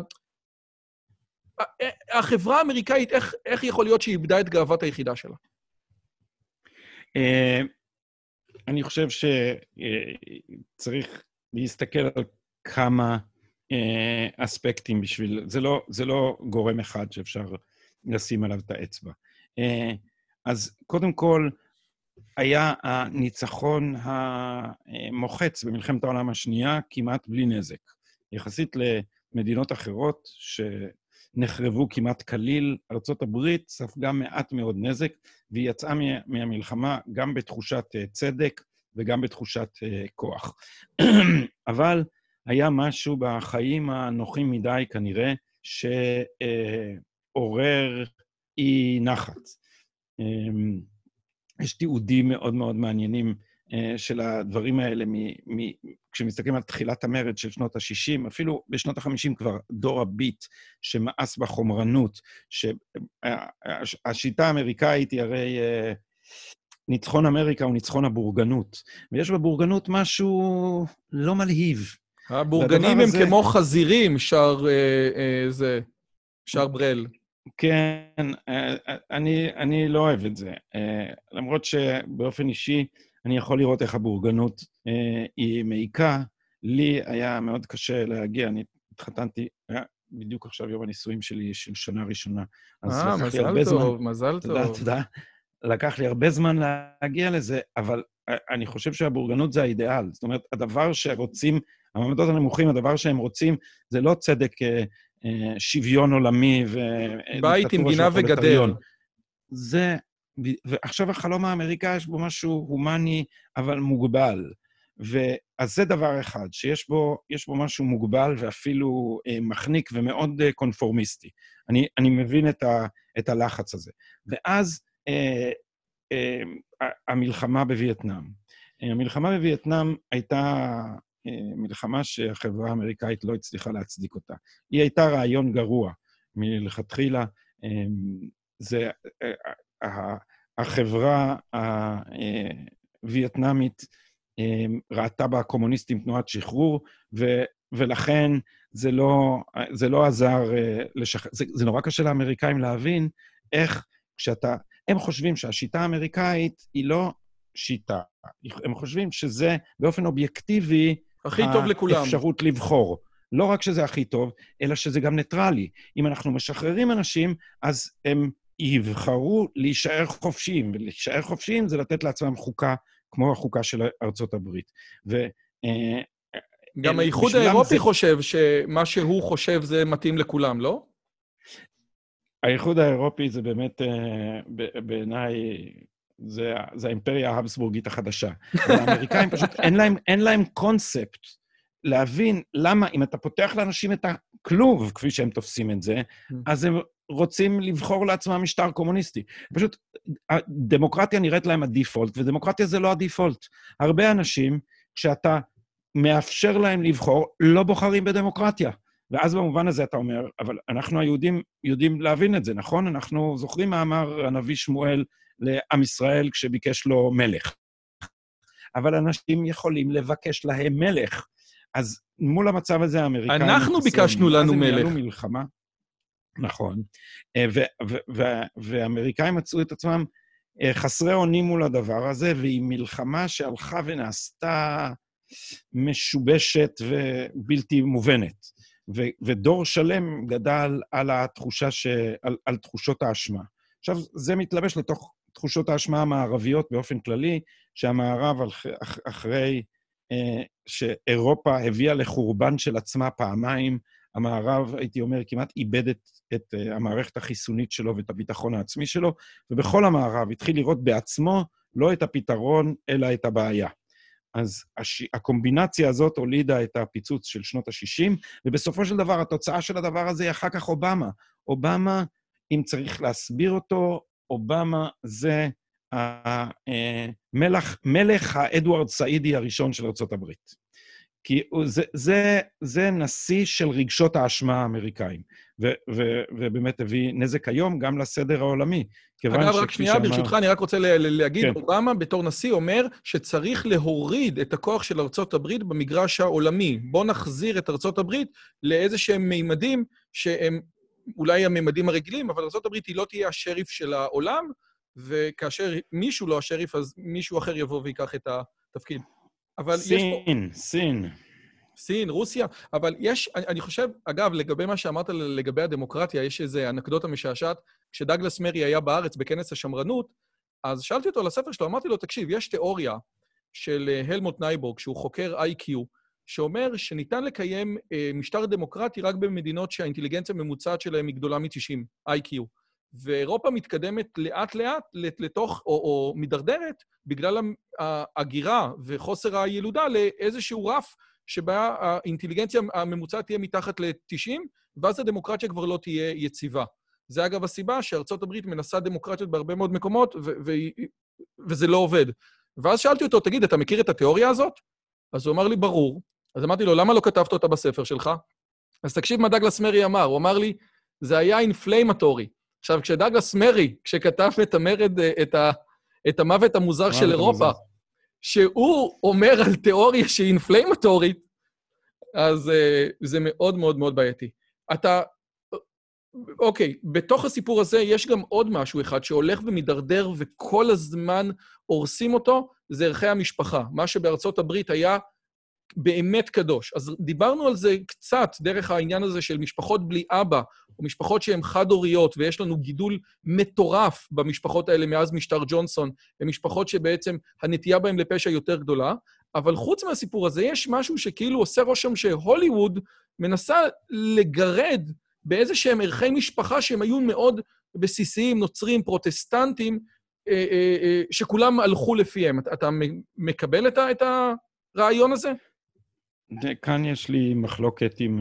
החברה האמריקאית, איך, איך יכול להיות שהיא איבדה את גאוות היחידה שלה? אה, אני חושב שצריך להסתכל על כמה אה, אספקטים בשביל... זה לא, זה לא גורם אחד שאפשר לשים עליו את האצבע. אה, אז קודם כל, היה הניצחון המוחץ במלחמת העולם השנייה כמעט בלי נזק. יחסית למדינות אחרות שנחרבו כמעט כליל, ארה"ב ספגה מעט מאוד נזק, והיא יצאה מה- מהמלחמה גם בתחושת אה, צדק וגם בתחושת אה, כוח. אבל היה משהו בחיים הנוחים מדי, כנראה, שעורר אי נחת. אמ, יש תיעודים מאוד מאוד מעניינים אה, של הדברים האלה, מ- מ- כשמסתכלים על תחילת המרד של שנות ה-60, אפילו בשנות ה-50 כבר דור הביט שמאס בחומרנות, שהשיטה האמריקאית היא הרי אה, ניצחון אמריקה הוא ניצחון הבורגנות, ויש בבורגנות משהו לא מלהיב. הבורגנים הם הזה- כמו חזירים, שר אה, אה, זה, שר ברל. כן, אה, אה, אני, אני לא אוהב את זה. אה, למרות שבאופן אישי, אני יכול לראות איך הבורגנות אה, היא מעיקה. לי היה מאוד קשה להגיע, אני התחתנתי, היה בדיוק עכשיו יום הנישואים שלי של שנה ראשונה. אז אה, מזל זמן- טוב, מזל תודה, טוב. תודה. לקח לי הרבה זמן להגיע לזה, אבל אה, אני חושב שהבורגנות זה האידיאל. זאת אומרת, הדבר שרוצים, המעמדות הנמוכים, הדבר שהם רוצים, זה לא צדק, אה, אה, שוויון עולמי ו... בית עם גינה וגדר. זה... ועכשיו החלום האמריקאי, יש בו משהו הומני, אבל מוגבל. ואז זה דבר אחד, שיש בו, יש בו משהו מוגבל ואפילו אה, מחניק ומאוד אה, קונפורמיסטי. אני, אני מבין את, ה, את הלחץ הזה. ואז אה, אה, המלחמה בווייטנאם. אה, המלחמה בווייטנאם הייתה אה, מלחמה שהחברה האמריקאית לא הצליחה להצדיק אותה. היא הייתה רעיון גרוע מלכתחילה. אה, זה, אה, אה, החברה הווייטנאמית אה, ראתה בקומוניסטים תנועת שחרור, ו, ולכן זה לא, זה לא עזר אה, לשחרר. זה, זה נורא קשה לאמריקאים להבין איך כשאתה... הם חושבים שהשיטה האמריקאית היא לא שיטה. הם חושבים שזה באופן אובייקטיבי... הכי טוב לכולם. האפשרות לבחור. לא רק שזה הכי טוב, אלא שזה גם ניטרלי. אם אנחנו משחררים אנשים, אז הם יבחרו להישאר חופשיים, ולהישאר חופשיים זה לתת לעצמם חוקה כמו החוקה של ארצות הברית. ו... אה, גם אה, האיחוד האירופי זה- חושב שמה שהוא חושב זה מתאים לכולם, לא? האיחוד האירופי זה באמת, אה, בעיניי, זה, זה האימפריה ההבסבורגית החדשה. האמריקאים פשוט, אין להם, אין להם קונספט להבין למה, אם אתה פותח לאנשים את הכלוב, כפי שהם תופסים את זה, אז הם רוצים לבחור לעצמם משטר קומוניסטי. פשוט, הדמוקרטיה נראית להם הדיפולט, ודמוקרטיה זה לא הדיפולט. הרבה אנשים, כשאתה מאפשר להם לבחור, לא בוחרים בדמוקרטיה. ואז במובן הזה אתה אומר, אבל אנחנו היהודים יודעים להבין את זה, נכון? אנחנו זוכרים מה אמר הנביא שמואל לעם ישראל כשביקש לו מלך. אבל אנשים יכולים לבקש להם מלך. אז מול המצב הזה, האמריקאים... אנחנו ביקשנו לנו אז הם ניהלו מלך. מלחמה. נכון. אה, והאמריקאים מצאו את עצמם אה, חסרי אונים מול הדבר הזה, והיא מלחמה שהלכה ונעשתה משובשת ובלתי מובנת. ו- ודור שלם גדל על התחושה ש... על, על תחושות האשמה. עכשיו, זה מתלבש לתוך תחושות האשמה המערביות באופן כללי, שהמערב אח, אח, אחרי אה, שאירופה הביאה לחורבן של עצמה פעמיים, המערב, הייתי אומר, כמעט איבד את, את uh, המערכת החיסונית שלו ואת הביטחון העצמי שלו, ובכל המערב התחיל לראות בעצמו לא את הפתרון, אלא את הבעיה. אז הש... הקומבינציה הזאת הולידה את הפיצוץ של שנות ה-60, ובסופו של דבר, התוצאה של הדבר הזה היא אחר כך אובמה. אובמה, אם צריך להסביר אותו, אובמה זה המלך, מלך האדוארד סעידי הראשון של ארה"ב. כי זה, זה, זה נשיא של רגשות האשמה האמריקאים, ו, ו, ובאמת הביא נזק היום גם לסדר העולמי. אגב, רק שנייה, שאמר- ברשותך, אני רק רוצה ל- ל- להגיד, כן. אובמה בתור נשיא אומר שצריך להוריד את הכוח של ארצות הברית במגרש העולמי. בוא נחזיר את ארצות הברית לאיזה שהם מימדים שהם אולי הממדים הרגילים, אבל ארצות הברית היא לא תהיה השריף של העולם, וכאשר מישהו לא השריף, אז מישהו אחר יבוא ויקח את התפקיד. אבל יש פה... סין, סין. סין, רוסיה, אבל יש, אני, אני חושב, אגב, לגבי מה שאמרת לגבי הדמוקרטיה, יש איזו אנקדוטה משעשעת. כשדגלס מרי היה בארץ בכנס השמרנות, אז שאלתי אותו על הספר שלו, אמרתי לו, תקשיב, יש תיאוריה של אה, הלמוט נייבורג, שהוא חוקר IQ, שאומר שניתן לקיים אה, משטר דמוקרטי רק במדינות שהאינטליגנציה הממוצעת שלהן היא גדולה מ-90, IQ. ואירופה מתקדמת לאט-לאט לתוך, או, או מידרדרת, בגלל ההגירה וחוסר הילודה לאיזשהו רף שבה האינטליגנציה הממוצעת תהיה מתחת ל-90, ואז הדמוקרטיה כבר לא תהיה יציבה. זה אגב הסיבה שארצות הברית מנסה דמוקרטיות בהרבה מאוד מקומות, ו- ו- וזה לא עובד. ואז שאלתי אותו, תגיד, אתה מכיר את התיאוריה הזאת? אז הוא אמר לי, ברור. אז אמרתי לו, למה לא כתבת אותה בספר שלך? אז תקשיב מה דגלס מרי אמר, הוא אמר לי, זה היה inflammatory. עכשיו, כשדגלס מרי, כשכתב את המרד, אה, את, ה, את המוות המוזר של אירופה, שהוא אומר על תיאוריה שהיא אינפליימטורית, אז uh, זה מאוד מאוד מאוד בעייתי. אתה... אוקיי, בתוך הסיפור הזה יש גם עוד משהו אחד שהולך ומידרדר וכל הזמן הורסים אותו, זה ערכי המשפחה. מה שבארצות הברית היה באמת קדוש. אז דיברנו על זה קצת דרך העניין הזה של משפחות בלי אבא, או משפחות שהן חד-הוריות, ויש לנו גידול מטורף במשפחות האלה מאז משטר ג'ונסון, הן משפחות שבעצם הנטייה בהן לפשע יותר גדולה, אבל חוץ מהסיפור הזה, יש משהו שכאילו עושה רושם שהוליווד מנסה לגרד באיזה שהם ערכי משפחה שהם היו מאוד בסיסיים, נוצרים, פרוטסטנטים, אה, אה, אה, שכולם הלכו לפיהם. אתה מקבל את הרעיון הזה? כאן יש לי מחלוקת עם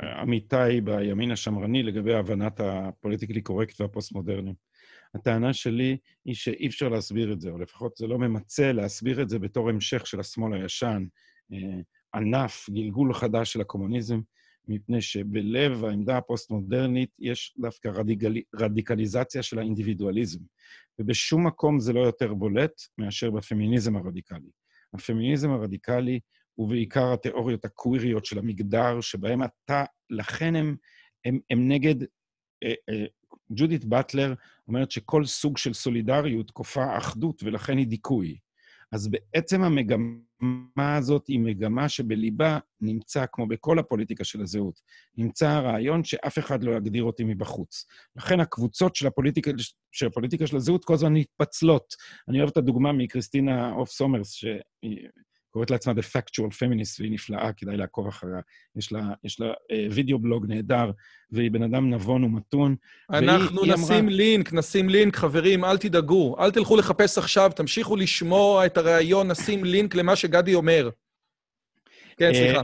עמיתי בימין השמרני לגבי הבנת הפוליטיקלי קורקט והפוסט-מודרני. הטענה שלי היא שאי אפשר להסביר את זה, או לפחות זה לא ממצה להסביר את זה בתור המשך של השמאל הישן, ענף, גלגול חדש של הקומוניזם, מפני שבלב העמדה הפוסט-מודרנית יש דווקא רדיקל... רדיקליזציה של האינדיבידואליזם, ובשום מקום זה לא יותר בולט מאשר בפמיניזם הרדיקלי. הפמיניזם הרדיקלי הוא בעיקר התיאוריות הקוויריות של המגדר, שבהם אתה, לכן הם, הם, הם נגד... אה, אה, ג'ודית באטלר אומרת שכל סוג של סולידריות כופה אחדות, ולכן היא דיכוי. אז בעצם המגמה הזאת היא מגמה שבליבה נמצא, כמו בכל הפוליטיקה של הזהות, נמצא הרעיון שאף אחד לא יגדיר אותי מבחוץ. לכן הקבוצות של הפוליטיקה של, הפוליטיקה של הזהות כל הזמן מתפצלות. אני אוהב את הדוגמה מקריסטינה הוף סומרס, שהיא קוראת לעצמה The Factual Feminist, והיא נפלאה, כדאי לעקוב אחריה. יש לה, יש לה אה, video blog נהדר, והיא בן אדם נבון ומתון. אנחנו והיא, נשים אמרה... לינק, נשים לינק, חברים, אל תדאגו. אל תלכו לחפש עכשיו, תמשיכו לשמוע את הריאיון, נשים לינק למה שגדי אומר. כן, אה, סליחה.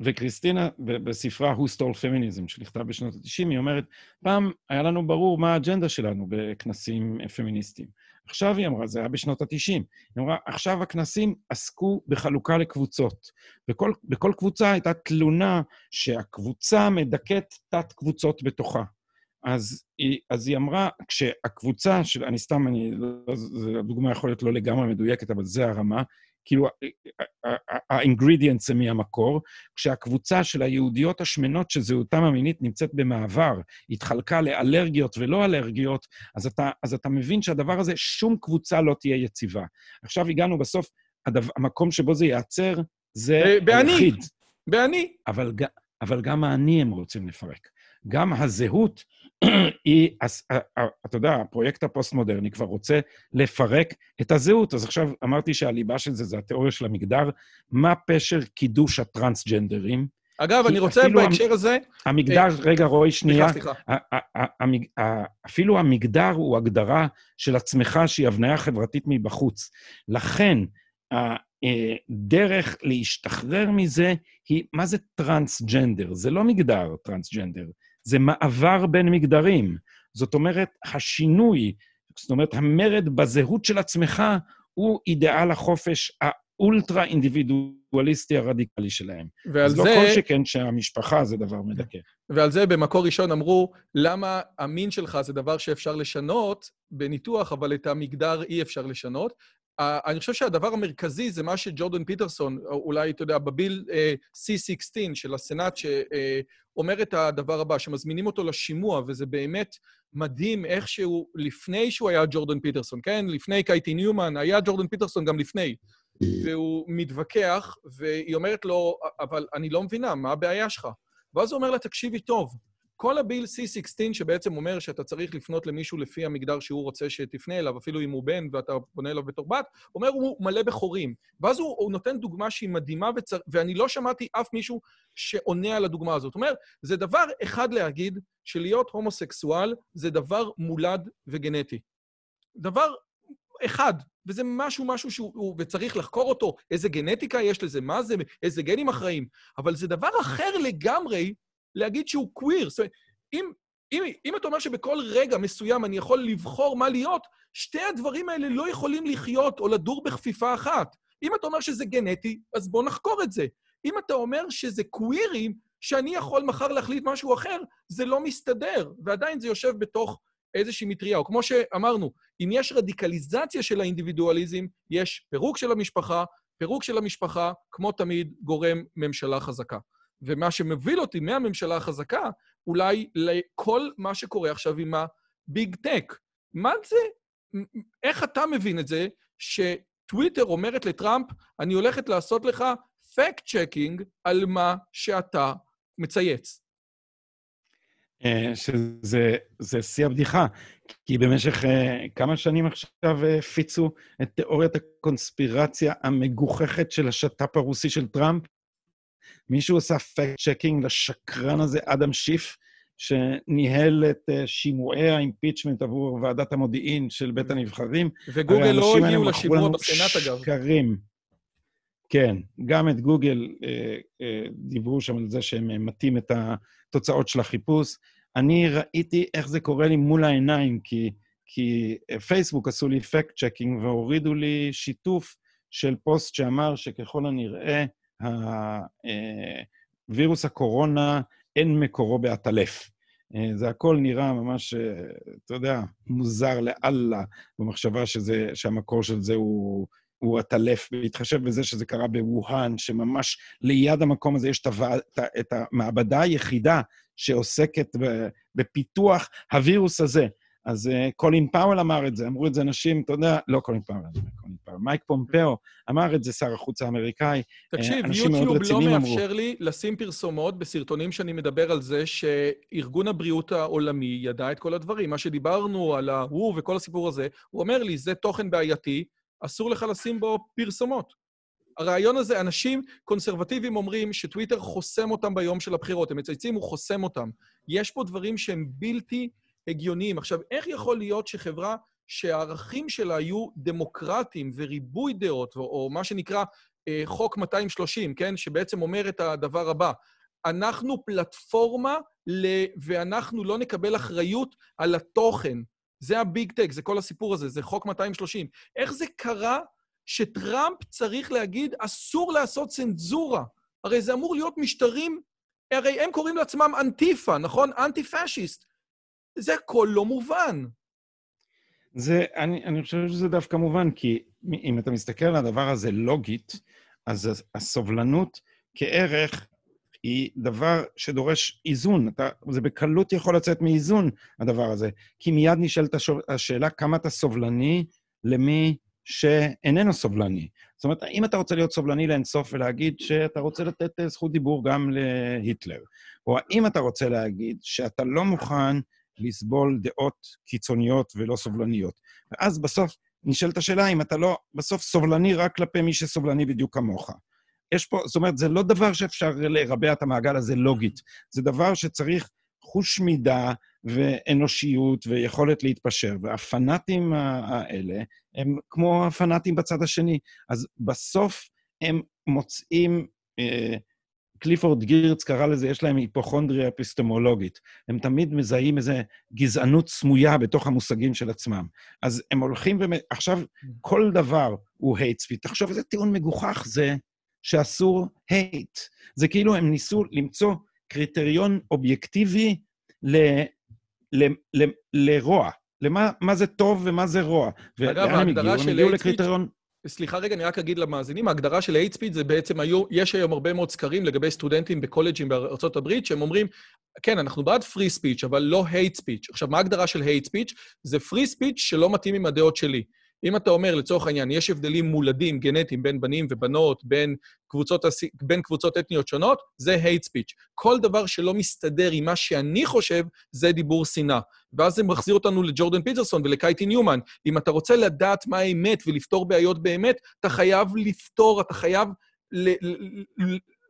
וקריסטינה, בספרה Who Stole Feminism, שנכתב בשנות ה-90, היא אומרת, פעם היה לנו ברור מה האג'נדה שלנו בכנסים פמיניסטיים. עכשיו היא אמרה, זה היה בשנות ה-90, היא אמרה, עכשיו הכנסים עסקו בחלוקה לקבוצות. בכל, בכל קבוצה הייתה תלונה שהקבוצה מדכאת תת-קבוצות בתוכה. אז היא, אז היא אמרה, כשהקבוצה של, אני סתם, אני, לא, הדוגמה יכול להיות לא לגמרי מדויקת, אבל זה הרמה, כאילו, האינגרידיאנטס הם מהמקור, כשהקבוצה של היהודיות השמנות שזהותם המינית נמצאת במעבר, התחלקה לאלרגיות ולא אלרגיות, אז אתה, אז אתה מבין שהדבר הזה, שום קבוצה לא תהיה יציבה. עכשיו הגענו בסוף, הדבר, המקום שבו זה ייעצר, זה היחיד. באני. אבל, אבל גם האני הם רוצים לפרק. גם הזהות היא, אז, אתה יודע, הפרויקט הפוסט-מודרני כבר רוצה לפרק את הזהות. אז עכשיו אמרתי שהליבה של זה זה התיאוריה של המגדר. מה פשר קידוש הטרנסג'נדרים? אגב, אני רוצה בהקשר הזה... המגדר, אה, רגע, רועי, שנייה. סליחה, סליחה. אפילו המגדר הוא הגדרה של עצמך שהיא הבניה חברתית מבחוץ. לכן, הדרך להשתחרר מזה היא, מה זה טרנסג'נדר? זה לא מגדר טרנסג'נדר, זה מעבר בין מגדרים. זאת אומרת, השינוי, זאת אומרת, המרד בזהות של עצמך הוא אידיאל החופש האולטרה אינדיבידואליסטי הרדיקלי שלהם. ועל אז לא זה... אז לא כל שכן שהמשפחה זה דבר מדכא. ועל זה במקור ראשון אמרו, למה המין שלך זה דבר שאפשר לשנות בניתוח, אבל את המגדר אי אפשר לשנות. אני חושב שהדבר המרכזי זה מה שג'ורדן פיטרסון, אולי, אתה יודע, בביל C16 של הסנאט, שאומר את הדבר הבא, שמזמינים אותו לשימוע, וזה באמת מדהים איך שהוא, לפני שהוא היה ג'ורדן פיטרסון, כן? לפני קייטי ניומן, היה ג'ורדן פיטרסון גם לפני. והוא מתווכח, והיא אומרת לו, אבל אני לא מבינה, מה הבעיה שלך? ואז הוא אומר לה, תקשיבי טוב, כל הביל C16 שבעצם אומר שאתה צריך לפנות למישהו לפי המגדר שהוא רוצה שתפנה אליו, אפילו אם הוא בן ואתה פונה אליו בתור בת, אומר הוא מלא בחורים. ואז הוא, הוא נותן דוגמה שהיא מדהימה, וצר... ואני לא שמעתי אף מישהו שעונה על הדוגמה הזאת. זאת אומרת, זה דבר אחד להגיד שלהיות הומוסקסואל זה דבר מולד וגנטי. דבר אחד, וזה משהו, משהו שהוא, וצריך לחקור אותו, איזה גנטיקה יש לזה, מה זה, איזה גנים אחראים, אבל זה דבר אחר לגמרי להגיד שהוא קוויר. זאת אומרת, אם, אם, אם אתה אומר שבכל רגע מסוים אני יכול לבחור מה להיות, שתי הדברים האלה לא יכולים לחיות או לדור בכפיפה אחת. אם אתה אומר שזה גנטי, אז בוא נחקור את זה. אם אתה אומר שזה קווירים, שאני יכול מחר להחליט משהו אחר, זה לא מסתדר, ועדיין זה יושב בתוך איזושהי מטריה. או כמו שאמרנו, אם יש רדיקליזציה של האינדיבידואליזם, יש פירוק של המשפחה, פירוק של המשפחה, כמו תמיד, גורם ממשלה חזקה. ומה שמוביל אותי מהממשלה החזקה, אולי לכל מה שקורה עכשיו עם הביג טק. מה זה? איך אתה מבין את זה שטוויטר אומרת לטראמפ, אני הולכת לעשות לך fact checking על מה שאתה מצייץ? אה, שזה שיא הבדיחה, כי במשך אה, כמה שנים עכשיו אה, הפיצו את תיאוריית הקונספירציה המגוחכת של השת"פ הרוסי של טראמפ. מישהו עשה fact checking לשקרן הזה, אדם שיף, שניהל את אה, שימועי ה impeachment עבור ועדת המודיעין של בית הנבחרים. וגוגל לא הגיעו לשימוע בסנאט, אגב. שקרים. כן, גם את גוגל אה, אה, דיברו שם על זה שהם מטים את התוצאות של החיפוש. אני ראיתי איך זה קורה לי מול העיניים, כי, כי פייסבוק עשו לי fact checking והורידו לי שיתוף של פוסט שאמר שככל הנראה, וירוס הקורונה אין מקורו בעטלף. זה הכל נראה ממש, אתה יודע, מוזר לאללה במחשבה שזה, שהמקור של זה הוא הוא עטלף, בהתחשב בזה שזה קרה בווהאן, שממש ליד המקום הזה יש את, הווע... את המעבדה היחידה שעוסקת בפיתוח הווירוס הזה. אז uh, קולין פאוול אמר את זה, אמרו את זה אנשים, אתה יודע, לא קולין פאוול, קולין פאוול, מייק פומפאו אמר את זה, שר החוץ האמריקאי. אה, תקשיב, יוטיוב לא מאפשר אמרו. לי לשים פרסומות בסרטונים שאני מדבר על זה שארגון הבריאות העולמי ידע את כל הדברים. מה שדיברנו על ההוא וכל הסיפור הזה, הוא אומר לי, זה תוכן בעייתי, אסור לך לשים בו פרסומות. הרעיון הזה, אנשים קונסרבטיביים אומרים שטוויטר חוסם אותם ביום של הבחירות. הם מצייצים, הוא חוסם אותם. יש פה דברים שהם בלתי הגיוניים. עכשיו, איך יכול להיות שחברה שהערכים שלה היו דמוקרטיים וריבוי דעות, או, או מה שנקרא אה, חוק 230, כן? שבעצם אומר את הדבר הבא, אנחנו פלטפורמה ל... ואנחנו לא נקבל אחריות על התוכן. זה הביג טק, זה כל הסיפור הזה, זה חוק 230. איך זה קרה שטראמפ צריך להגיד, אסור לעשות צנזורה? הרי זה אמור להיות משטרים, הרי הם קוראים לעצמם אנטיפה, נכון? אנטי-פאשיסט. זה הכל לא מובן. זה, אני, אני חושב שזה דווקא מובן, כי אם אתה מסתכל על הדבר הזה לוגית, אז הסובלנות כערך היא דבר שדורש איזון. אתה, זה בקלות יכול לצאת מאיזון, הדבר הזה. כי מיד נשאלת השאלה כמה אתה סובלני למי שאיננו סובלני. זאת אומרת, אם אתה רוצה להיות סובלני לאינסוף ולהגיד שאתה רוצה לתת אה, זכות דיבור גם להיטלר, או האם אתה רוצה להגיד שאתה לא מוכן לסבול דעות קיצוניות ולא סובלניות. ואז בסוף נשאלת השאלה אם אתה לא בסוף סובלני רק כלפי מי שסובלני בדיוק כמוך. יש פה, זאת אומרת, זה לא דבר שאפשר לרבע את המעגל הזה לוגית. זה דבר שצריך חוש מידה ואנושיות ויכולת להתפשר. והפנאטים האלה הם כמו הפנאטים בצד השני. אז בסוף הם מוצאים... אה, קליפורד גירץ קרא לזה, יש להם היפוכונדריה אפיסטמולוגית. הם תמיד מזהים איזו גזענות סמויה בתוך המושגים של עצמם. אז הם הולכים ו... עכשיו, כל דבר הוא hate speech. תחשוב איזה טיעון מגוחך זה שאסור hate. זה כאילו הם ניסו למצוא קריטריון אובייקטיבי ל, ל, ל, לרוע. למה מה זה טוב ומה זה רע. אגב, ההגדרה של hate לקריטריון... סליחה רגע, אני רק אגיד למאזינים, ההגדרה של hate speech זה בעצם היו, יש היום הרבה מאוד סקרים לגבי סטודנטים בקולג'ים הברית, שהם אומרים, כן, אנחנו בעד free speech, אבל לא hate speech. עכשיו, מה ההגדרה של hate speech? זה free speech שלא מתאים עם הדעות שלי. אם אתה אומר, לצורך העניין, יש הבדלים מולדים, גנטיים, בין בנים ובנות, בין קבוצות, בין קבוצות אתניות שונות, זה hate speech. כל דבר שלא מסתדר עם מה שאני חושב, זה דיבור שנאה. ואז זה מחזיר אותנו לג'ורדן פיטרסון ולקייטי ניומן. אם אתה רוצה לדעת מה האמת ולפתור בעיות באמת, אתה חייב לפתור, אתה חייב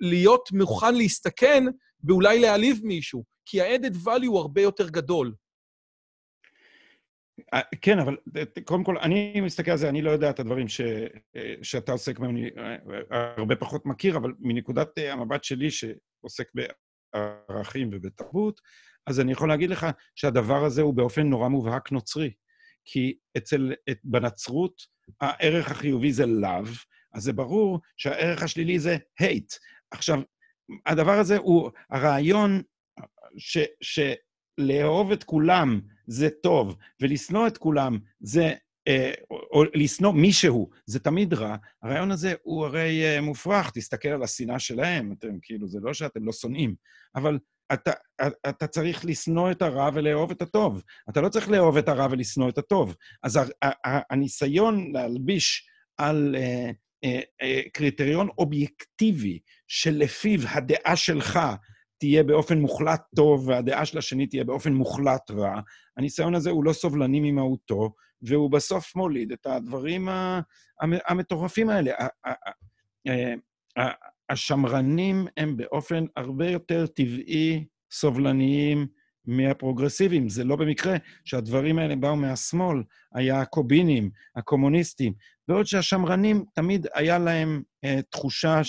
להיות מוכן להסתכן ואולי להעליב מישהו, כי ה-added value הוא הרבה יותר גדול. אה, כן, אבל אה, קודם כל, אני מסתכל על זה, אני לא יודע את הדברים ש, אה, שאתה עוסק בהם, אני הרבה פחות מכיר, אבל מנקודת המבט שלי, שעוסק בערכים ובתרבות, אז אני יכול להגיד לך שהדבר הזה הוא באופן נורא מובהק נוצרי. כי אצל, את- בנצרות, הערך החיובי זה לאו, אז זה ברור שהערך השלילי זה hate. עכשיו, הדבר הזה הוא, הרעיון ש, שלאהוב את כולם זה טוב, ולשנוא את כולם זה, אה, או, לשנוא מישהו, זה תמיד רע. הרעיון הזה הוא הרי אה, מופרך, תסתכל על השנאה שלהם, אתם כאילו, זה לא שאתם לא שונאים, אבל אתה, אתה צריך לשנוא את הרע ולאהוב את הטוב. אתה לא צריך לאהוב את הרע ולשנוא את הטוב. אז הניסיון להלביש על אה, אה, אה, קריטריון אובייקטיבי שלפיו הדעה שלך תהיה באופן מוחלט טוב והדעה של השני תהיה באופן מוחלט רע, הניסיון הזה הוא לא סובלני ממהותו, והוא בסוף מוליד את הדברים המטורפים האלה. ה- ה- ה- ה- השמרנים הם באופן הרבה יותר טבעי סובלניים מהפרוגרסיביים. זה לא במקרה שהדברים האלה באו מהשמאל, היעקובינים, הקומוניסטים, בעוד שהשמרנים תמיד היה להם אה, תחושה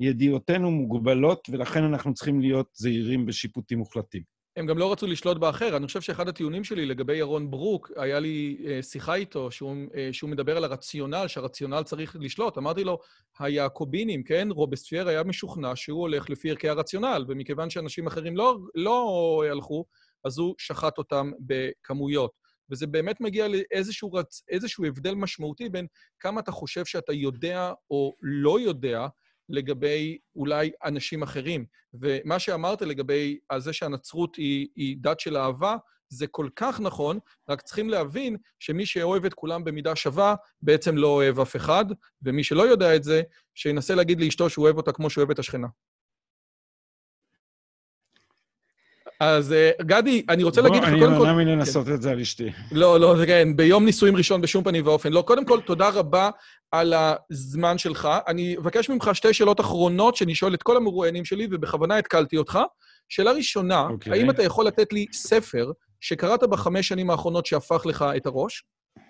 שידיעותינו מוגבלות, ולכן אנחנו צריכים להיות זהירים בשיפוטים מוחלטים. הם גם לא רצו לשלוט באחר. אני חושב שאחד הטיעונים שלי לגבי ירון ברוק, היה לי אה, שיחה איתו, שהוא, אה, שהוא מדבר על הרציונל, שהרציונל צריך לשלוט. אמרתי לו, היעקובינים, כן, רובספייר היה משוכנע שהוא הולך לפי ערכי הרציונל, ומכיוון שאנשים אחרים לא, לא הלכו, אז הוא שחט אותם בכמויות. וזה באמת מגיע לאיזשהו רצ... הבדל משמעותי בין כמה אתה חושב שאתה יודע או לא יודע לגבי אולי אנשים אחרים. ומה שאמרת לגבי זה שהנצרות היא, היא דת של אהבה, זה כל כך נכון, רק צריכים להבין שמי שאוהב את כולם במידה שווה, בעצם לא אוהב אף אחד, ומי שלא יודע את זה, שינסה להגיד לאשתו שהוא אוהב אותה כמו שהוא אוהב את השכנה. אז אה, גדי, אני רוצה להגיד לך קודם אני כל... נמנע מלנסות את זה על אשתי. לא, לא, כן, ביום נישואים ראשון בשום פנים ואופן. לא, קודם כל, תודה רבה על הזמן שלך. אני אבקש ממך שתי שאלות אחרונות שאני שואל את כל המרואיינים שלי, ובכוונה התקלתי אותך. שאלה ראשונה, אוקיי. האם אתה יכול לתת לי ספר שקראת בחמש שנים האחרונות שהפך לך את הראש?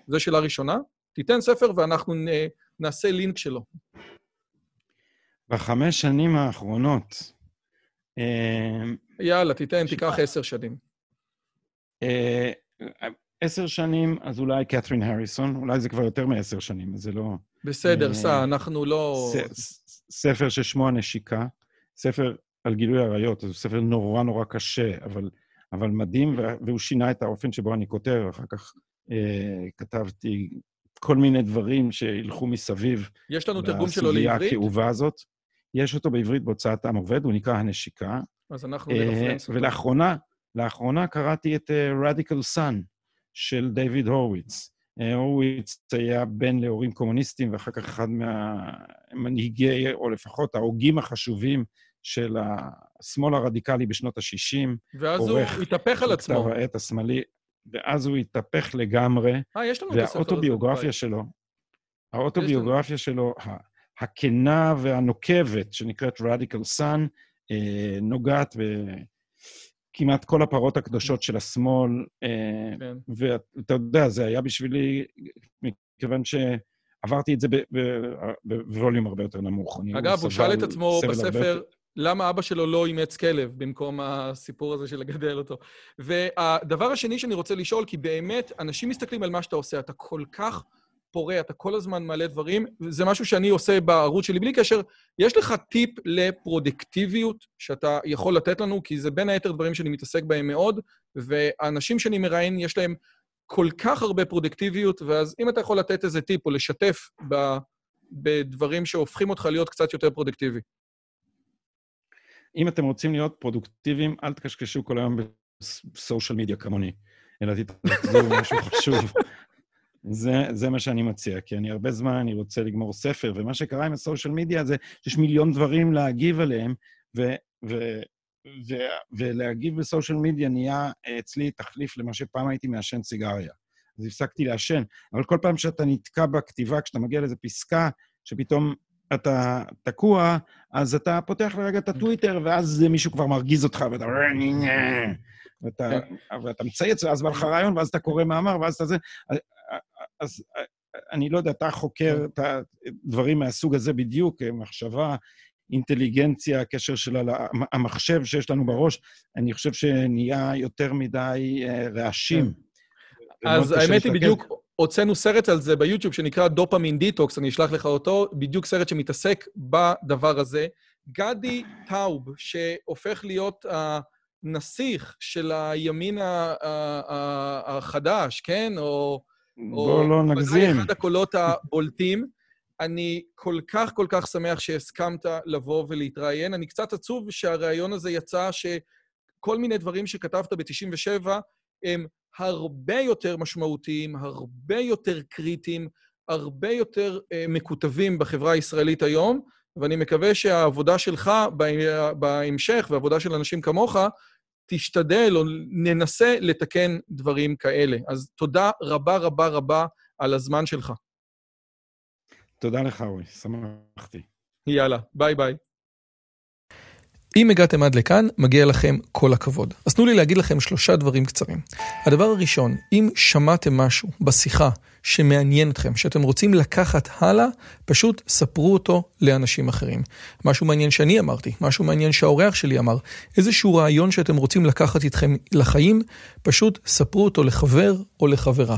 זו שאלה ראשונה. תיתן ספר ואנחנו נ, נעשה לינק שלו. בחמש שנים האחרונות, אה, יאללה, תיתן. תיקח עשר שנים. אה, עשר שנים, אז אולי קת'רין הריסון, אולי זה כבר יותר מעשר שנים, אז זה לא... בסדר, אה, סע, אנחנו לא... ספר ששמו הנשיקה, ספר על גילוי עריות, זה ספר נורא נורא קשה, אבל, אבל מדהים, וה- והוא שינה את האופן שבו אני כותב. אחר כך אה, כתבתי כל מיני דברים שילכו מסביב יש לנו תרגום שלו לסוגיה לעברית, הכאובה הזאת. יש אותו בעברית בהוצאת עם עובד, הוא נקרא הנשיקה. אז אנחנו אה, נרפרנס אותו. ולאחרונה, לאחרונה קראתי את אה, Radical Sun של דיוויד הורוביץ. אה, הורוביץ היה בן להורים קומוניסטים, ואחר כך אחד מהמנהיגי, או לפחות ההוגים החשובים של השמאל הרדיקלי בשנות ה-60. ואז הוא התהפך על עצמו. כתב העת השמאלי, ואז הוא התהפך לגמרי, אה, יש לנו את הספר הזה. והאוטוביוגרפיה. שלו, האוטוביוגרפיה שלו, הכנה והנוקבת, שנקראת Radical Sun, אה, נוגעת בכמעט כל הפרות הקדושות של השמאל, אה, כן. ואתה יודע, זה היה בשבילי, מכיוון שעברתי את זה בווליום הרבה יותר נמוך. אגב, הוא שאל את עצמו בספר, למה אבא שלו לא אימץ כלב במקום הסיפור הזה של לגדל אותו. והדבר השני שאני רוצה לשאול, כי באמת, אנשים מסתכלים על מה שאתה עושה, אתה כל כך פורה, אתה כל הזמן מעלה דברים, זה משהו שאני עושה בערוץ שלי בלי קשר. יש לך טיפ לפרודקטיביות שאתה יכול לתת לנו? כי זה בין היתר דברים שאני מתעסק בהם מאוד, והאנשים שאני מראיין, יש להם כל כך הרבה פרודקטיביות, ואז אם אתה יכול לתת איזה טיפ או לשתף ב... בדברים שהופכים אותך להיות קצת יותר פרודקטיבי. אם אתם רוצים להיות פרודוקטיביים, אל תקשקשו כל היום ב social media כמוני, אלא תתרכזו במשהו חשוב. זה, זה מה שאני מציע, כי אני הרבה זמן, אני רוצה לגמור ספר, ומה שקרה עם ה social media זה שיש מיליון דברים להגיב עליהם, ו, ו, ו, ולהגיב בסושיאל מדיה נהיה אצלי תחליף למה שפעם הייתי מעשן סיגריה. אז הפסקתי לעשן. אבל כל פעם שאתה נתקע בכתיבה, כשאתה מגיע לאיזו פסקה, שפתאום אתה תקוע, אז אתה פותח לרגע את הטוויטר, ואז מישהו כבר מרגיז אותך, ואתה... ואתה, ואתה מצייץ, ואז בא לך רעיון, ואז אתה קורא מאמר, ואז אתה זה... אז אני לא יודע, אתה חוקר את הדברים מהסוג הזה בדיוק, מחשבה, אינטליגנציה, הקשר של המחשב שיש לנו בראש, אני חושב שנהיה יותר מדי רעשים. אז האמת היא, בדיוק הוצאנו סרט על זה ביוטיוב שנקרא dopamine detox, אני אשלח לך אותו, בדיוק סרט שמתעסק בדבר הזה. גדי טאוב, שהופך להיות הנסיך של הימין החדש, כן? או... בוא לא נגזים. אחד הקולות הבולטים. אני כל כך כל כך שמח שהסכמת לבוא ולהתראיין. אני קצת עצוב שהריאיון הזה יצא שכל מיני דברים שכתבת ב-97 הם הרבה יותר משמעותיים, הרבה יותר קריטיים, הרבה יותר uh, מקוטבים בחברה הישראלית היום, ואני מקווה שהעבודה שלך בהמשך, והעבודה של אנשים כמוך, תשתדל או ננסה לתקן דברים כאלה. אז תודה רבה רבה רבה על הזמן שלך. תודה לך, רועי, שמחתי. יאללה, ביי ביי. אם הגעתם עד לכאן, מגיע לכם כל הכבוד. אז תנו לי להגיד לכם שלושה דברים קצרים. הדבר הראשון, אם שמעתם משהו בשיחה שמעניין אתכם, שאתם רוצים לקחת הלאה, פשוט ספרו אותו לאנשים אחרים. משהו מעניין שאני אמרתי, משהו מעניין שהאורח שלי אמר, איזשהו רעיון שאתם רוצים לקחת איתכם לחיים, פשוט ספרו אותו לחבר או לחברה.